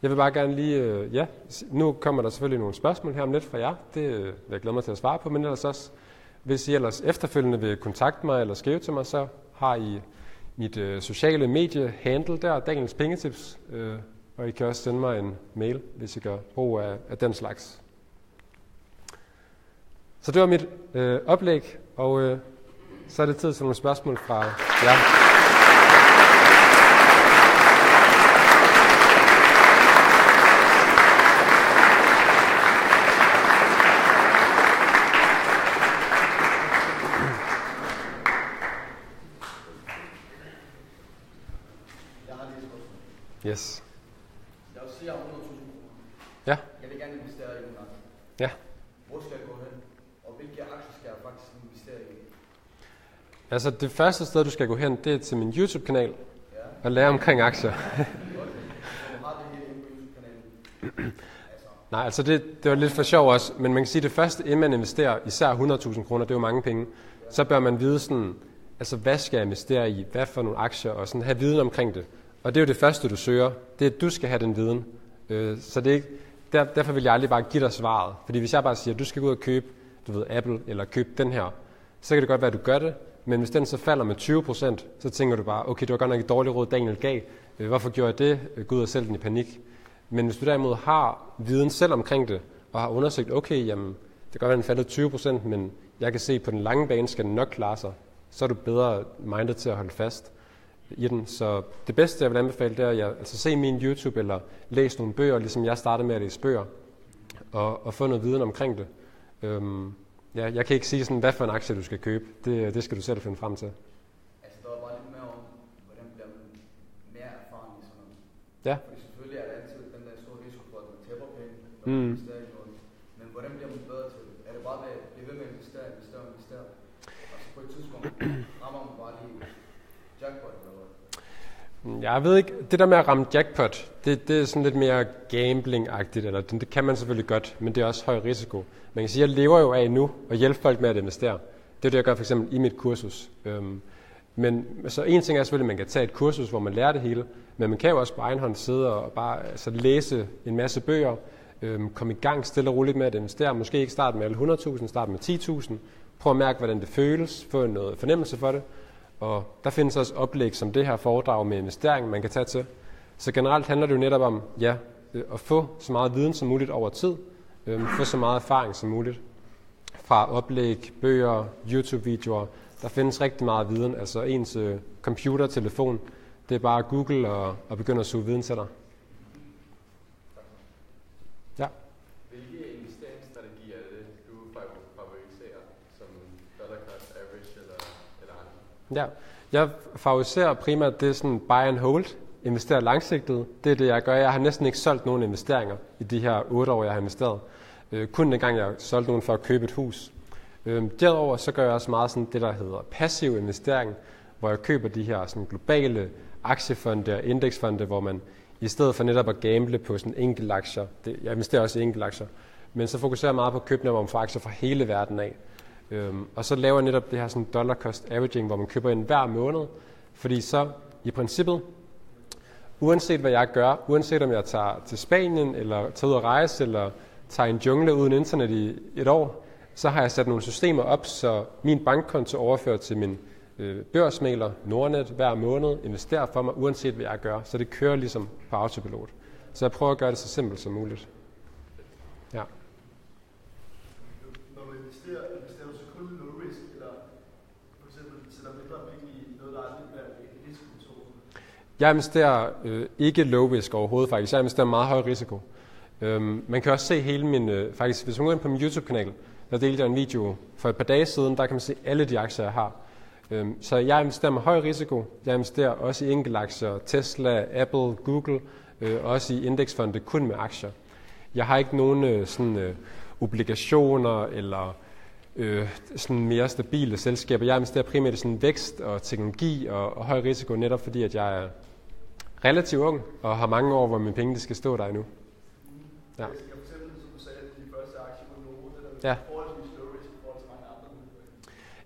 Jeg vil bare gerne lige, øh, ja, nu kommer der selvfølgelig nogle spørgsmål her om lidt fra jer. Det øh, vil jeg glæde mig til at svare på, men ellers også, hvis I ellers efterfølgende vil kontakte mig eller skrive til mig, så har I mit øh, sociale medie-handle der, Daniels Pengetips, øh, og I kan også sende mig en mail, hvis I gør brug af, af den slags. Så det var mit øh, oplæg, og øh, så er det tid til nogle spørgsmål fra jer. Yes. Jeg vil sige 100.000 kroner. Ja. Jeg vil gerne investere i den aktie. Ja. Hvor skal jeg gå hen? Og hvilke aktier skal jeg faktisk investere i? Altså det første sted, du skal gå hen, det er til min YouTube-kanal Ja. og lære omkring aktier. <laughs> Nej, altså det, det var lidt for sjov også, men man kan sige, at det første, inden man investerer, især 100.000 kroner, det er jo mange penge, så bør man vide sådan, altså hvad skal jeg investere i, hvad for nogle aktier, og sådan have viden omkring det. Og det er jo det første, du søger, det er, at du skal have den viden. Øh, Så det er ikke, der, derfor vil jeg aldrig bare give dig svaret. Fordi hvis jeg bare siger, at du skal gå ud og købe, du ved, Apple, eller købe den her, så kan det godt være, at du gør det, men hvis den så falder med 20%, så tænker du bare, okay, det var godt nok et dårligt råd, Daniel gav. Øh, hvorfor gjorde jeg det? Øh, Gud Gå selv og den i panik. Men hvis du derimod har viden selv omkring det, og har undersøgt, okay, jamen, det kan godt være, at den faldet 20%, men jeg kan se, at på den lange bane skal den nok klare sig, så er du bedre mindet til at holde fast i den. Så det bedste, jeg vil anbefale, det er, at jeg, altså se min YouTube eller læs nogle bøger, ligesom jeg startede med at læse bøger, og, og få noget viden omkring det. Øhm, ja, jeg kan ikke sige, sådan, hvad for en aktie du skal købe. Det, det skal du selv finde frem til. altså der var bare lidt mere om, hvordan bliver man mere erfaren i sådan noget. Ja. Fordi selvfølgelig er der altid den der store risiko for, at man taber penge, når Mm. man investerer i noget. Men hvordan bliver man bedre til det? Er det bare med at blive ved med at investere, investere, investere? Og så på et tidspunkt rammer man bare lige jackpot eller hvad? Mm. Jeg ved ikke, det der med at ramme jackpot, det, det er sådan lidt mere gambling-agtigt, eller det, det kan man selvfølgelig godt, men det er også høj risiko. Man kan sige, jeg lever jo af nu at hjælpe folk med at investere. Det er det, jeg gør for eksempel i mit kursus. Øhm, men så en ting er selvfølgelig, at man kan tage et kursus, hvor man lærer det hele, men man kan jo også på egen hånd sidde og bare altså, læse en masse bøger, øhm, komme i gang stille og roligt med at investere. Måske ikke starte med alle 100.000, starte med 10.000. Prøv at mærke, hvordan det føles, få noget fornemmelse for det. Og der findes også oplæg som det her foredrag med investering, man kan tage til. Så generelt handler det jo netop om ja, øh, at få så meget viden som muligt over tid, øh, få så meget erfaring som muligt fra oplæg, bøger, YouTube-videoer. Der findes rigtig meget viden, altså ens øh, computer, telefon. Det er bare google og, og begynde at suge viden til dig. Ja. Hvilke investeringsstrategier er det, du fa- favoriserer som dollar cost average eller, eller andre? Ja, jeg favoriserer primært det sådan buy and hold, investere langsigtet. Det er det, jeg gør. Jeg har næsten ikke solgt nogen investeringer i de her otte år, jeg har investeret. Øh, kun den gang, jeg solgte nogen for at købe et hus. Øh, derudover så gør jeg også meget sådan det, der hedder passiv investering, hvor jeg køber de her sådan globale aktiefonde og indeksfonde, hvor man i stedet for netop at gamble på sådan enkelte aktier, det, jeg investerer også i enkelte aktier, men så fokuserer jeg meget på at købe, hvor man aktier fra hele verden af. Øhm, og så laver jeg netop det her sådan dollar cost averaging, hvor man køber ind hver måned, fordi så i princippet, uanset hvad jeg gør, uanset om jeg tager til Spanien, eller tager ud at rejse, eller tager i en jungle uden internet i et år, så har jeg sat nogle systemer op, så min bankkonto overfører til min øh, børsmæler Nordnet hver måned, investerer for mig, uanset hvad jeg gør. Så det kører ligesom på autopilot. Så jeg prøver at gøre det så simpelt som muligt. Ja. Når du investerer, investerer du så kun low risk, eller for eksempel sætter mindre penge i noget, der er lidt mere risikobetonede? Jeg investerer øh, ikke low risk overhovedet faktisk. Jeg investerer meget høj risiko. Øhm, man kan også se hele min, øh, faktisk hvis man går ind på min YouTube-kanal, der delte jeg en video for et par dage siden, der kan man se alle de aktier, jeg har. Øhm, så jeg investerer med høj risiko. Jeg investerer også i enkelte aktier. Tesla, Apple, Google, øh, også i indeksfonde kun med aktier. Jeg har ikke nogen øh, sådan, øh, obligationer eller øh, sådan mere stabile selskaber. Jeg investerer primært i sådan vækst og teknologi og, og høj risiko, netop fordi at jeg er relativt ung og har mange år, hvor mine penge de skal stå der endnu. Ja. Ja.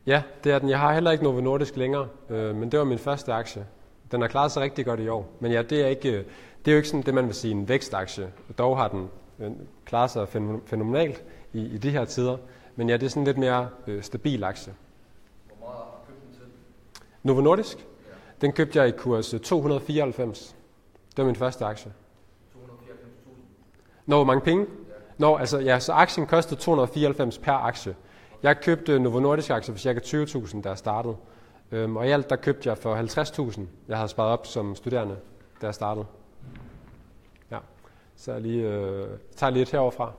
Ja, det er den. Jeg har heller ikke Novo Nordisk længere, øh, men det var min første aktie. Den har klaret sig rigtig godt i år. Men ja, det er, ikke, øh, det er jo ikke sådan det, man vil sige en vækstaktie. Dog har den øh, klaret sig fæno- fænomenalt i, i de her tider. Men ja, det er sådan lidt mere øh, stabil aktie. Hvor meget har du købt den til? Novo Nordisk, den købte jeg i kurs øh, 294. Det var min første aktie. 294.000. Nå, hvor mange penge? Nå, altså, ja, så aktien kostede 294 per aktie. Jeg købte Novo Nordisk aktier for ca. 20.000, da jeg startede. Øhm, og i alt, der købte jeg for 50.000, jeg havde sparet op som studerende, da jeg startede. Ja, så jeg lige, øh, tager lige et heroverfra.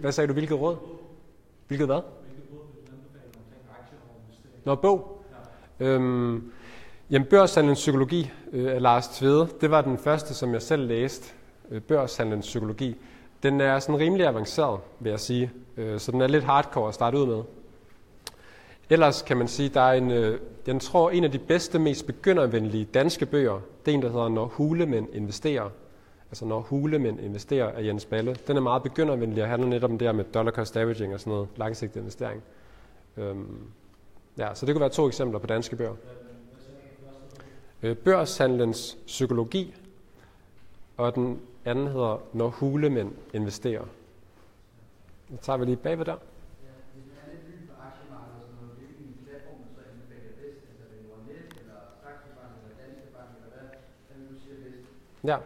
Hvad sagde du, hvilket råd? Hvilket hvad? Nå, bog. Øhm, jamen, Børshandlens Psykologi øh, af Lars Tvede, det var den første, som jeg selv læste. Øh, Børshandlens Psykologi. Den er sådan rimelig avanceret, vil jeg sige. Øh, så den er lidt hardcore at starte ud med. Ellers kan man sige, der er en, øh, jeg tror, en af de bedste, mest begyndervenlige danske bøger, det er en, der hedder Når hulemænd investerer. Altså Når hulemænd investerer af Jens Balle. Den er meget begyndervenlig og handler netop om det her med dollar cost averaging og sådan noget langsigtet investering. Øhm, ja, så det kunne være to eksempler på danske bøger. Øh, Børshandlens psykologi, og den anden hedder Når hulemænd investerer. Det tager vi lige bagved der. Ja,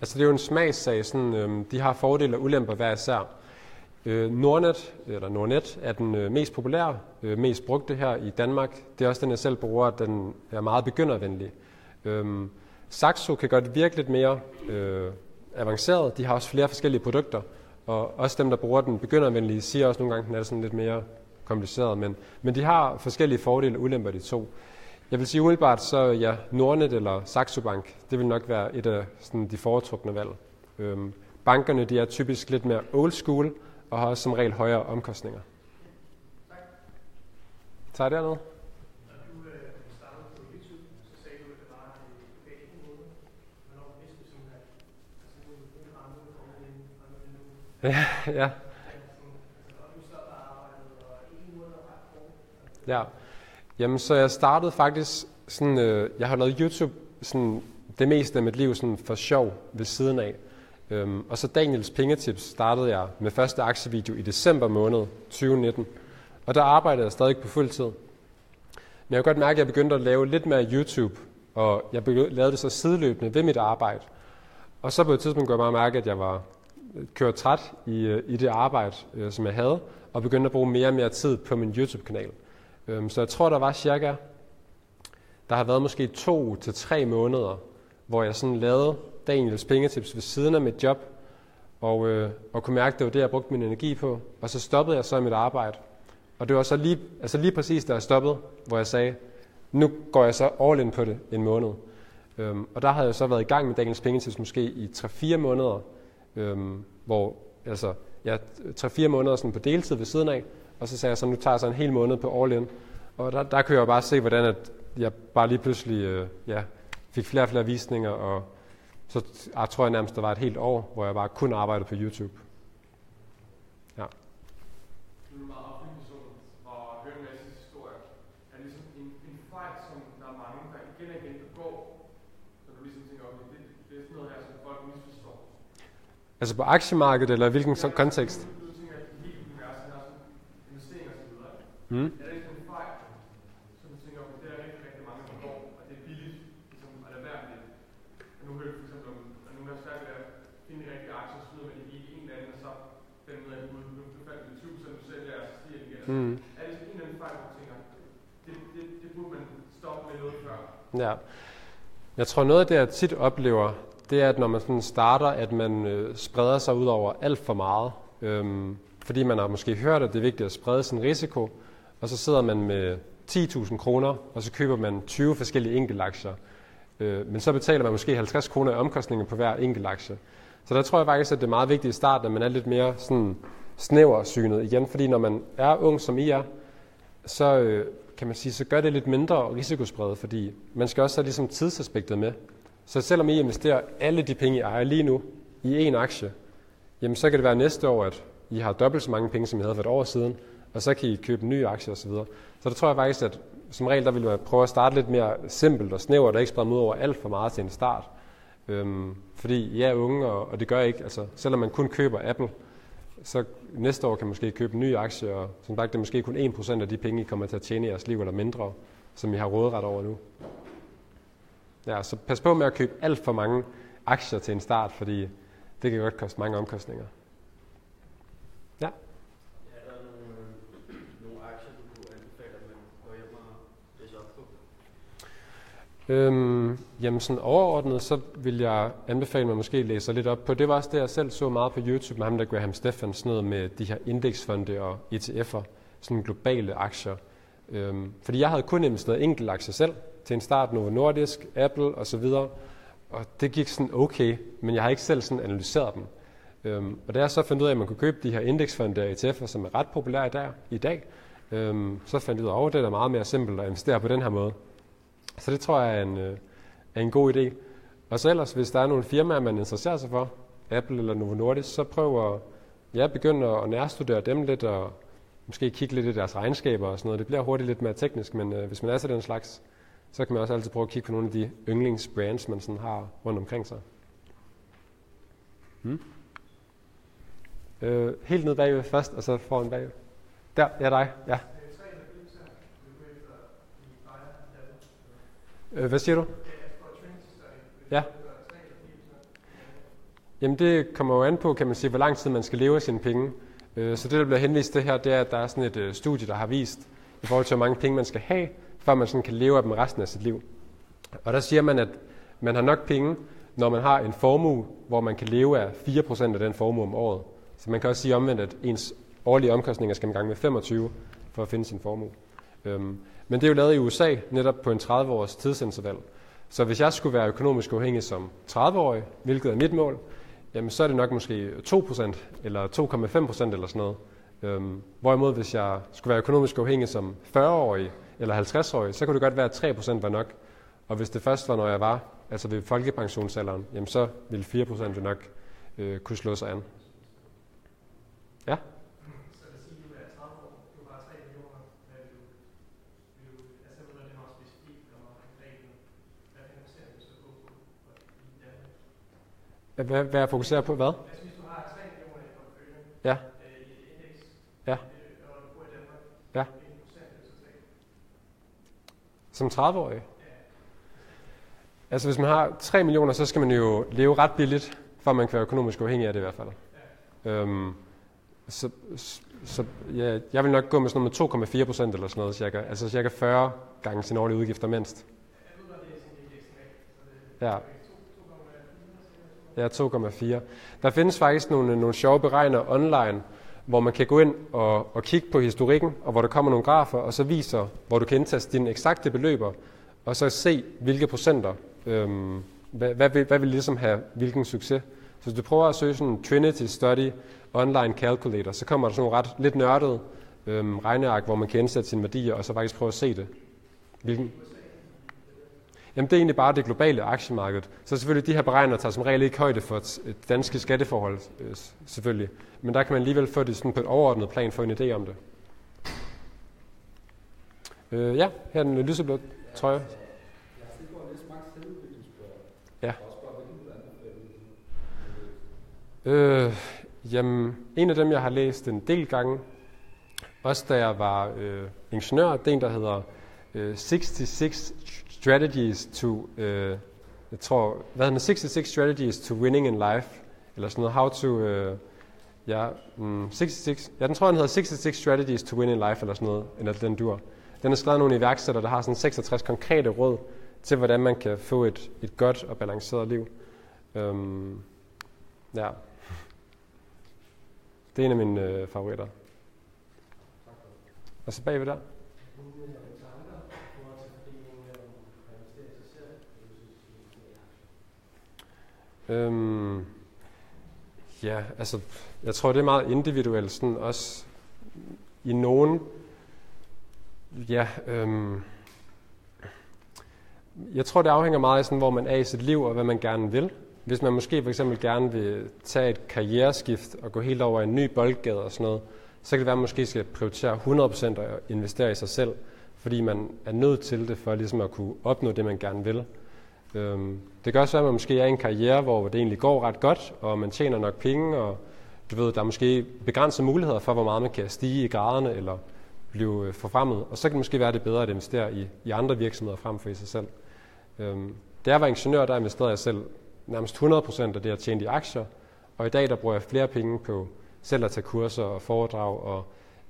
altså det er jo en smagssag. Sådan, øhm, de har fordele og ulemper hver især. Øh, Nordnet, eller Nordnet, er den øh, mest populære, øh, mest brugte her i Danmark. Det er også den, jeg selv bruger. Den er meget begyndervenlig. Øhm, Saxo kan godt virke lidt mere øh, avanceret. De har også flere forskellige produkter. Og også dem, der bruger den begyndervenlige, siger også nogle gange, at den er sådan lidt mere kompliceret. Men, men de har forskellige fordele og ulemper, de to. Jeg vil sige umiddelbart, så ja, Nordnet eller Saxo Bank, det vil nok være et af sådan, de foretrukne valg. Øhm, bankerne de er typisk lidt mere old school og har også som regel højere omkostninger. Tager jeg dernede? Du øh, på YouTube, så du, det var <laughs> Ja, ja. Du. Ja, jamen så jeg startede faktisk sådan, øh, jeg har lavet YouTube sådan det meste af mit liv sådan for sjov ved siden af. Øhm, og så Daniels Pengetips startede jeg med første aktievideo i december måned 2019. Og der arbejdede jeg stadig på fuld tid. Men jeg kan godt mærke, at jeg begyndte at lave lidt mere YouTube, og jeg begyndte, lavede det så sideløbende ved mit arbejde. Og så på et tidspunkt kunne jeg bare mærke, at jeg var øh, kørt træt i, øh, i det arbejde, øh, som jeg havde, og begyndte at bruge mere og mere tid på min YouTube-kanal. Øhm, så jeg tror, der var cirka, der har været måske to til tre måneder, hvor jeg sådan lavede Daniels pengetips ved siden af mit job, og, øh, og kunne mærke, at det var det, jeg brugte min energi på. Og så stoppede jeg så mit arbejde. Og det var så lige, altså lige præcis, da jeg stoppede, hvor jeg sagde, nu går jeg så all in på det en måned. Øhm, og der havde jeg så været i gang med Daniels pengetips måske i 3-4 måneder, øhm, hvor altså, jeg 3-4 måneder sådan på deltid ved siden af, og så sagde jeg så, nu tager jeg så en hel måned på all in. Og der, der kunne jeg jo bare se, hvordan at jeg bare lige pludselig øh, ja, fik flere og flere visninger, og så jeg tror jeg nærmest, der var et helt år, hvor jeg bare kun arbejdede på YouTube. Ja. Altså på aktiemarkedet, eller hvilken så kontekst? Du, du tænker, at hele universet har investeringer videre. Mm. Er det ikke sådan en fejl, som du tænker, okay, det er rigtig, rigtig mange, der begår, og det er billigt ligesom, at lade være med det. Og nu hører vi for eksempel om, at nogen der er svært ved at finde de rigtige aktier, så smider man det i en eller anden, og så den med, at nu, nu faldt det 20 så du sælger, og så stiger det igen. Mm. Er det en eller de fejl, du tænker, det, det, det burde man stoppe med noget før? Ja. Jeg tror noget af det, jeg tit oplever, det er, at når man sådan starter, at man øh, spreder sig ud over alt for meget. Øhm, fordi man har måske hørt, at det er vigtigt at sprede sin risiko, og så sidder man med 10.000 kroner, og så køber man 20 forskellige enkeltaktier. Øh, men så betaler man måske 50 kroner i omkostninger på hver enkelt aktie. Så der tror jeg faktisk, at det er meget vigtigt i starten, at man er lidt mere sådan snæversynet igen, fordi når man er ung, som I er, så øh, kan man sige, så gør det lidt mindre risikospredet, fordi man skal også have ligesom tidsaspektet med. Så selvom I investerer alle de penge, I ejer lige nu, i én aktie, jamen så kan det være næste år, at I har dobbelt så mange penge, som I havde for et år siden, og så kan I købe nye aktier osv. Så der tror jeg faktisk, at som regel, der vil man prøve at starte lidt mere simpelt og snævert, og ikke sprede ud over alt for meget til en start. Øhm, fordi I er unge, og, og det gør ikke, altså selvom man kun køber Apple, så næste år kan man måske købe en ny aktie, og som sagt, det er måske kun 1% af de penge, I kommer til at tjene i jeres liv, eller mindre, som I har råderet over nu. Ja, så pas på med at købe alt for mange aktier til en start, fordi det kan godt koste mange omkostninger. Ja. Er der nogle, øh, nogle aktier, du kunne anbefale, at man går hjem og læser op på? Øhm, jamen sådan overordnet, så vil jeg anbefale, at man måske læser lidt op på. Det var også det, jeg selv så meget på YouTube med ham, der Graham Stephens, sådan noget med de her indeksfonde og ETF'er, sådan globale aktier. Øhm, fordi jeg havde kun investeret enkelt aktier selv, til en start Novo Nordisk, Apple osv., og det gik sådan okay, men jeg har ikke selv sådan analyseret dem. Øhm, og da jeg så fandt ud af, at man kunne købe de her indeksfonde og ETF'er, som er ret populære der, i dag, øhm, så fandt jeg ud af, at det er meget mere simpelt at investere på den her måde. Så det tror jeg er en, øh, er en god idé. Og så ellers, hvis der er nogle firmaer, man interesserer sig for, Apple eller Novo Nordisk, så prøv at ja, begynde at nærstudere dem lidt, og måske kigge lidt i deres regnskaber og sådan noget. Det bliver hurtigt lidt mere teknisk, men øh, hvis man er til den slags, så kan man også altid prøve at kigge på nogle af de yndlingsbrands, man sådan har rundt omkring sig. Hmm? Øh, helt ned bagved først, og så foran bagved. Der, ja dig. Ja. Øh, tre eller fire især, du går efter i ejer Apple. Øh, Øh, hvad siger du? Ja, Jamen det kommer jo an på, kan man sige, hvor lang tid man skal leve af sine penge. Øh, Så det, der bliver henvist til her, det er, at der er sådan et øh, studie, der har vist, i forhold til, hvor mange penge man skal have, før man sådan kan leve af dem resten af sit liv. Og der siger man, at man har nok penge, når man har en formue, hvor man kan leve af 4% af den formue om året. Så man kan også sige omvendt, at ens årlige omkostninger skal man gange med 25 for at finde sin formue. Øhm, men det er jo lavet i USA, netop på en 30-års tidsinterval. Så hvis jeg skulle være økonomisk uafhængig som 30-årig, hvilket er mit mål, jamen så er det nok måske 2% eller 2,5% eller sådan noget. Øhm, hvorimod hvis jeg skulle være økonomisk uafhængig som 40-årig eller 50-årig, så kunne det godt være, at 3% var nok. Og hvis det først var, når jeg var, altså ved folkepensionsalderen, jamen så ville 4% jo nok øh, kunne slå sig an. Ja? Så lad os sige, at du er 30 år, du har 3 millioner, hvad vil du, vil du, altså ved du, det er meget specifikt og meget konkret, hvad finansierer du så på på i Danmark? Hvad, hvad jeg fokuserer på? Hvad? Hvis du har 3 millioner på porteføljen, Ja. i indeks, Ja. og du bor i Danmark, Ja. Som 30-årig? Altså hvis man har 3 millioner, så skal man jo leve ret billigt, for at man kan være økonomisk uafhængig af det i hvert fald. Øhm, så, så ja, jeg vil nok gå med sådan noget med 2,4 procent eller sådan noget cirka. Altså cirka 40 gange sine årlige udgifter mindst. Ja ved godt, det er sådan et indeks, så det Ja. er 2,4 Ja, 2,4. Der findes faktisk nogle, nogle sjove beregner online, hvor man kan gå ind og, og kigge på historikken, og hvor der kommer nogle grafer, og så viser, hvor du kan indtaste dine eksakte beløber, og så se, hvilke procenter, øhm, hvad, hvad, vil, hvad vil ligesom have hvilken succes. Så hvis du prøver at søge sådan en Trinity Study Online Calculator, så kommer der sådan nogle ret lidt nørdede øhm, regneark, hvor man kan indsætte sine værdier, og så faktisk prøve at se det. Hvilken, Jamen det er egentlig bare det globale aktiemarked. Så selvfølgelig, de her beregner tager som regel ikke højde for danske skatteforhold, øh, selvfølgelig. Men der kan man alligevel få det sådan på et overordnet plan, få en idé om det. Øh, ja, her er den lyseblå trøje. Ja. Øh, jamen, en af dem, jeg har læst en del gange, også da jeg var øh, ingeniør, det er en, der hedder øh, 66 Strategies to, uh, jeg tror, hvad hedder 66 Strategies to Winning in Life, eller sådan noget, how to, uh, ja, mm, 66, ja, den tror jeg, den hedder 66 Strategies to Win in Life, eller sådan noget, eller den dur. Den er skrevet af nogle iværksættere, der har sådan 66 konkrete råd til, hvordan man kan få et, et godt og balanceret liv. Um, ja. Det er en af mine øh, favoritter. Og så bagved der. Øhm, ja, altså, jeg tror, det er meget individuelt, sådan også i nogen, ja, øhm, jeg tror, det afhænger meget af, sådan, hvor man er i sit liv, og hvad man gerne vil. Hvis man måske for eksempel gerne vil tage et karriereskift og gå helt over i en ny boldgade og sådan noget, så kan det være, at man måske skal prioritere 100% at investere i sig selv, fordi man er nødt til det for ligesom at kunne opnå det, man gerne vil. Øhm, det gør så, at man måske er i en karriere, hvor det egentlig går ret godt, og man tjener nok penge, og du ved, der er måske begrænsede muligheder for, hvor meget man kan stige i graderne eller blive øh, forfremmet. Og så kan det måske være, det bedre at investere i, i andre virksomheder frem for i sig selv. Øhm, da jeg var ingeniør, der investerede jeg selv nærmest 100% af det, jeg tjente i aktier. Og i dag, der bruger jeg flere penge på selv at tage kurser og foredrag og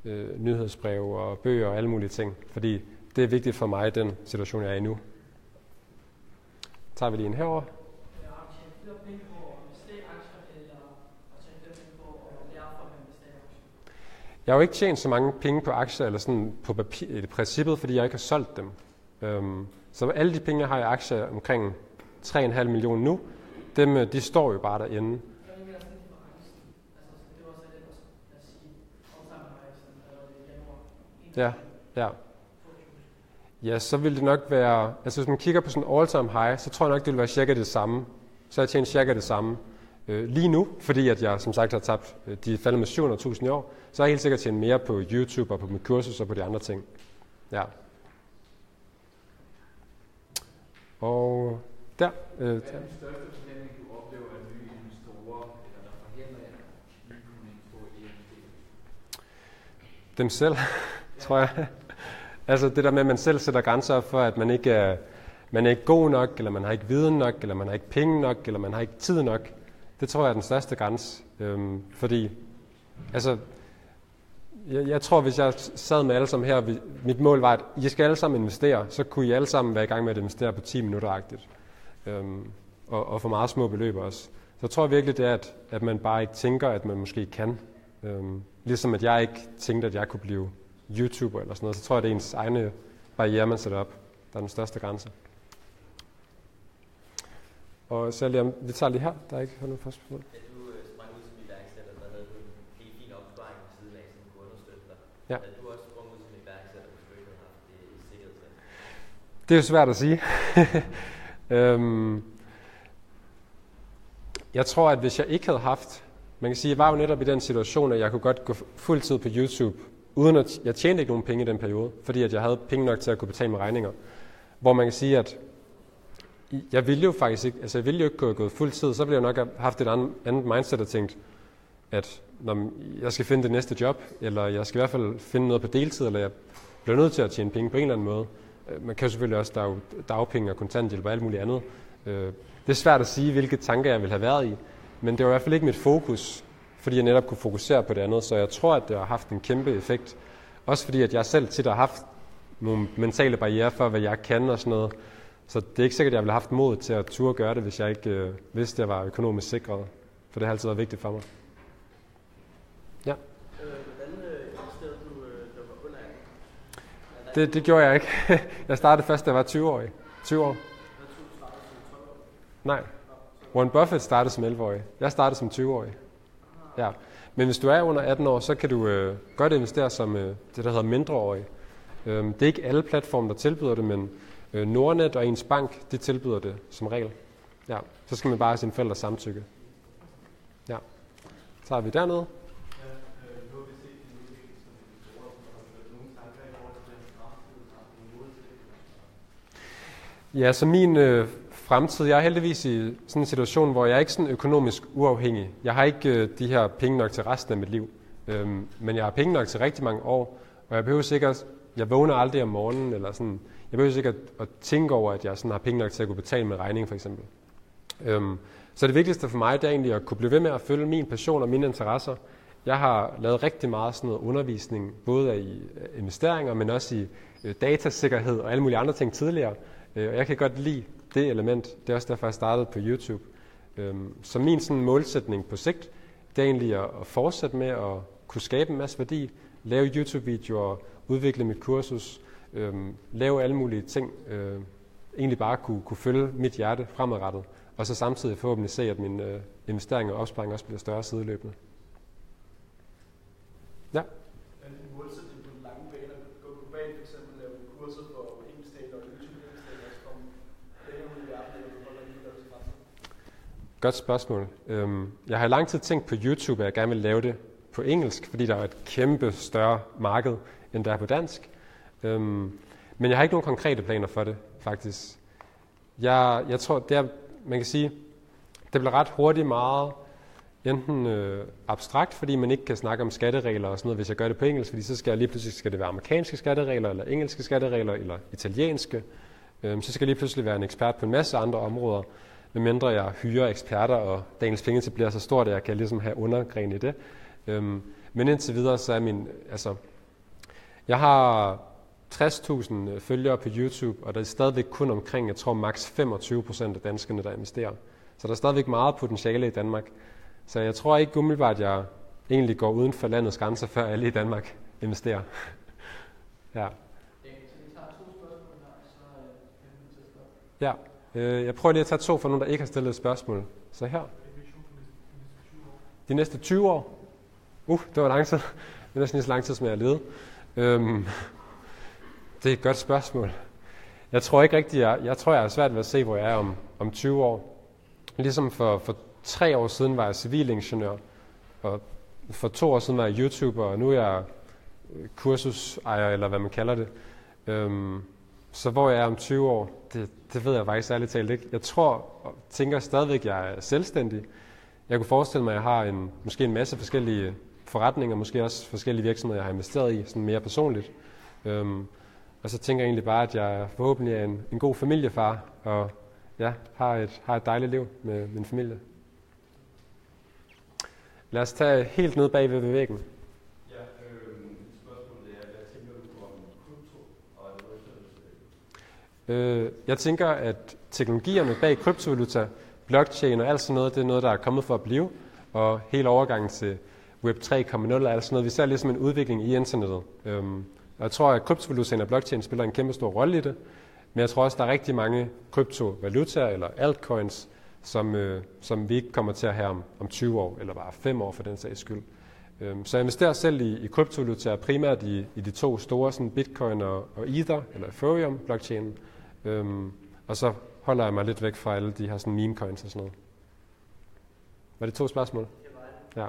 øh, nyhedsbreve og bøger og alle mulige ting. Fordi det er vigtigt for mig, den situation, jeg er i nu tager vi lige en herover. aktier, eller at på? Jeg har jo ikke tjent så mange penge på aktier, eller sådan på papir, i princippet, fordi jeg ikke har solgt dem. Øhm, så alle de penge, jeg har i aktier, omkring 3,5 millioner nu, dem, øh, de står jo bare derinde. Ja, ja. 22. Ja, så vil det nok være, altså hvis man kigger på sådan all-time high, så tror jeg nok, det vil være cirka det samme. Så jeg tjent cirka det samme øh, lige nu, fordi at jeg som sagt har tabt, øh, de er faldet med 700.000 i år, så har jeg helt sikkert tjent mere på YouTube og på mit kursus og på de andre ting. Ja. Og der, øh, Hvad er den største forhindring, du oplever, at nye investorer, eller der forhindrer nye investorer i at investere? dem selv, <laughs> tror jeg. Altså det der med, at man selv sætter grænser for, at man ikke er, man er ikke god nok, eller man har ikke viden nok, eller man har ikke penge nok, eller man har ikke tid nok. Det tror jeg er den største grænse. Øhm, fordi, altså, jeg, jeg tror, hvis jeg sad med alle sammen her, vi- mit mål var, at I skal alle sammen investere, så kunne I alle sammen være i gang med at investere på 10 minutter-agtigt. Øhm, og, og for meget små beløb også. Så jeg tror virkelig, det er, at, at man bare ikke tænker, at man måske kan. Øhm, ligesom at jeg ikke tænkte, at jeg kunne blive YouTuber eller sådan noget, så tror jeg, det er ens egne barriere, man sætter op, der er den største grænse. Og så lige vi tager lige her, der er ikke noget første spørgsmål. Da du øh, sprang ud som iværksætter, der havde du en helt fin opsparing siden af, som kunne understøtte dig. Ja. Du også sprang ud som iværksætter, hvis du ikke havde haft det i sikkerhedsnet. Det er jo svært at sige. <laughs> øhm, jeg tror, at hvis jeg ikke havde haft, man kan sige, jeg var jo netop i den situation, at jeg kunne godt gå fuld tid på YouTube, uden at jeg tjente ikke nogen penge i den periode, fordi at jeg havde penge nok til at kunne betale mine regninger. Hvor man kan sige, at jeg ville jo faktisk ikke, altså jeg ville jo ikke gå gået fuld tid, så ville jeg nok have haft et andet, andet mindset og tænkt, at når jeg skal finde det næste job, eller jeg skal i hvert fald finde noget på deltid, eller jeg bliver nødt til at tjene penge på en eller anden måde. Øh, man kan selvfølgelig også, der er jo dagpenge og kontanthjælp og alt muligt andet. Øh, det er svært at sige, hvilke tanker jeg ville have været i, men det var i hvert fald ikke mit fokus, fordi jeg netop kunne fokusere på det andet, så jeg tror, at det har haft en kæmpe effekt. Også fordi, at jeg selv tit har haft nogle mentale barriere for, hvad jeg kan og sådan noget. Så det er ikke sikkert, at jeg ville have haft mod til at turde gøre det, hvis jeg ikke øh, vidste, at jeg var økonomisk sikret. For det har altid været vigtigt for mig. Ja, Øh, øh, øh, da du var under 18? Der det, det gjorde jeg ikke. <laughs> Jeg startede først, da jeg var 20 år. 20 år. Hvad tror du startede som 12 år? Nej. Warren Buffett startede som 11-årig. Jeg startede som 20-årig. Ja. Men hvis du er under 18 år, så kan du øh, godt investere som øh, det, der hedder mindreårig. Øh, det er ikke alle platforme, der tilbyder det, men øh, Nordnet og ens bank, de tilbyder det som regel. Ja. Så skal man bare have sine forældres samtykke. Ja. Så tager vi dernede. Ja, så min øh, fremtid, jeg er heldigvis i sådan en situation, hvor jeg er ikke sådan økonomisk uafhængig. Jeg har ikke øh, de her penge nok til resten af mit liv. Øhm, men jeg har penge nok til rigtig mange år, og jeg behøver sikkert, jeg vågner aldrig om morgenen, eller sådan, jeg behøver sikkert at tænke over, at jeg sådan har penge nok til at kunne betale med regning, for eksempel. Øhm, så det vigtigste for mig, det er egentlig at kunne blive ved med at følge min passion og mine interesser. Jeg har lavet rigtig meget sådan noget undervisning, både i øh, investeringer, men også i øh, datasikkerhed og alle mulige andre ting tidligere. Øh, Og jeg kan godt lide det element. Det er også derfor, jeg startede på YouTube. Øhm, Så min sådan målsætning på sigt, det er egentlig at at fortsætte med at kunne skabe en masse værdi, lave YouTube-videoer, udvikle mit kursus, øhm, lave alle mulige ting. øh, Egentlig bare kunne, kunne følge mit hjerte fremadrettet, og så samtidig forhåbentlig se, at mine øh, investeringer og opsparing også bliver større sideløbende. Ja det en målsætning på den lange bane at gå globalt, for eksempel lave kurser for engelsk og YouTube engelsk og så komme længere ud i verden, eller du holder lige der til grænsen? Godt spørgsmål. Øhm, jeg har i lang tid tænkt på YouTube, at jeg gerne vil lave det på engelsk, fordi der er et kæmpe større marked, end der er på dansk. Øhm, men jeg har ikke nogen konkrete planer for det, faktisk. Jeg, jeg tror, det er, man kan sige, det bliver ret hurtigt meget enten øh, abstrakt, fordi man ikke kan snakke om skatteregler og sådan noget, hvis jeg gør det på engelsk, fordi så skal jeg lige pludselig skal det være amerikanske skatteregler, eller engelske skatteregler, eller italienske. Øhm, så skal jeg lige pludselig være en ekspert på en masse andre områder, medmindre jeg hyrer eksperter, og Daniels penge til bliver så stort, at jeg kan ligesom have undergren i det. Øhm, men indtil videre, så er min, altså, jeg har 60.000 følgere på YouTube, og der er stadigvæk kun omkring, jeg tror maks 25% af danskerne, der investerer. Så der er stadigvæk meget potentiale i Danmark. Så jeg tror ikke umiddelbart, at jeg egentlig går uden for landets grænser, før alle i Danmark investerer. <laughs> ja. Øh, ja. Øh, jeg prøver lige at tage to for nogen, der ikke har stillet et spørgsmål. Så her. De næste 20 år. Uh, det var lang tid. Det er næsten lige så lang tid, som jeg har levet. Øhm, det er et godt spørgsmål. Jeg tror ikke rigtigt, jeg, jeg tror, jeg er svært ved at se, hvor jeg er om, om 20 år. Ligesom for, for tre år siden var jeg civilingeniør, og for to år siden var jeg YouTuber, og nu er jeg øh, kursusejer, eller hvad man kalder det. Øhm, så hvor jeg er om 20 år, det, det ved jeg faktisk ærligt talt ikke. Jeg tror og tænker stadigvæk, at jeg er selvstændig. Jeg kunne forestille mig, at jeg har en, måske en masse forskellige forretninger, måske også forskellige virksomheder, jeg har investeret i, sådan mere personligt. Øhm, og så tænker jeg egentlig bare, at jeg forhåbentlig er en, en god familiefar, og ja, har et, har et dejligt liv med min familie. Lad os tage helt ned bag ved væggen. Ja, øh, spørgsmålet er, hvad tænker du om krypto og Øh, jeg tænker, at teknologierne bag kryptovaluta, blockchain og alt sådan noget, det er noget, der er kommet for at blive. Og hele overgangen til Web 3.0 og alt sådan noget. Vi ser ligesom en udvikling i internettet. Øhm, og jeg tror, at kryptovalutaen og blockchain spiller en kæmpe stor rolle i det. Men jeg tror også, at der er rigtig mange kryptovalutaer eller altcoins, som, øh, som vi ikke kommer til at have om, om 20 år, eller bare 5 år for den sags skyld. Øhm, så jeg investerer selv i, i kryptovalutaer, primært i, i de to store, sådan Bitcoin og, og Ether, eller Ethereum-blockchainen. Øhm, og så holder jeg mig lidt væk fra alle de her sådan meme coins og sådan noget. Var det to spørgsmål? Det var det. Ja.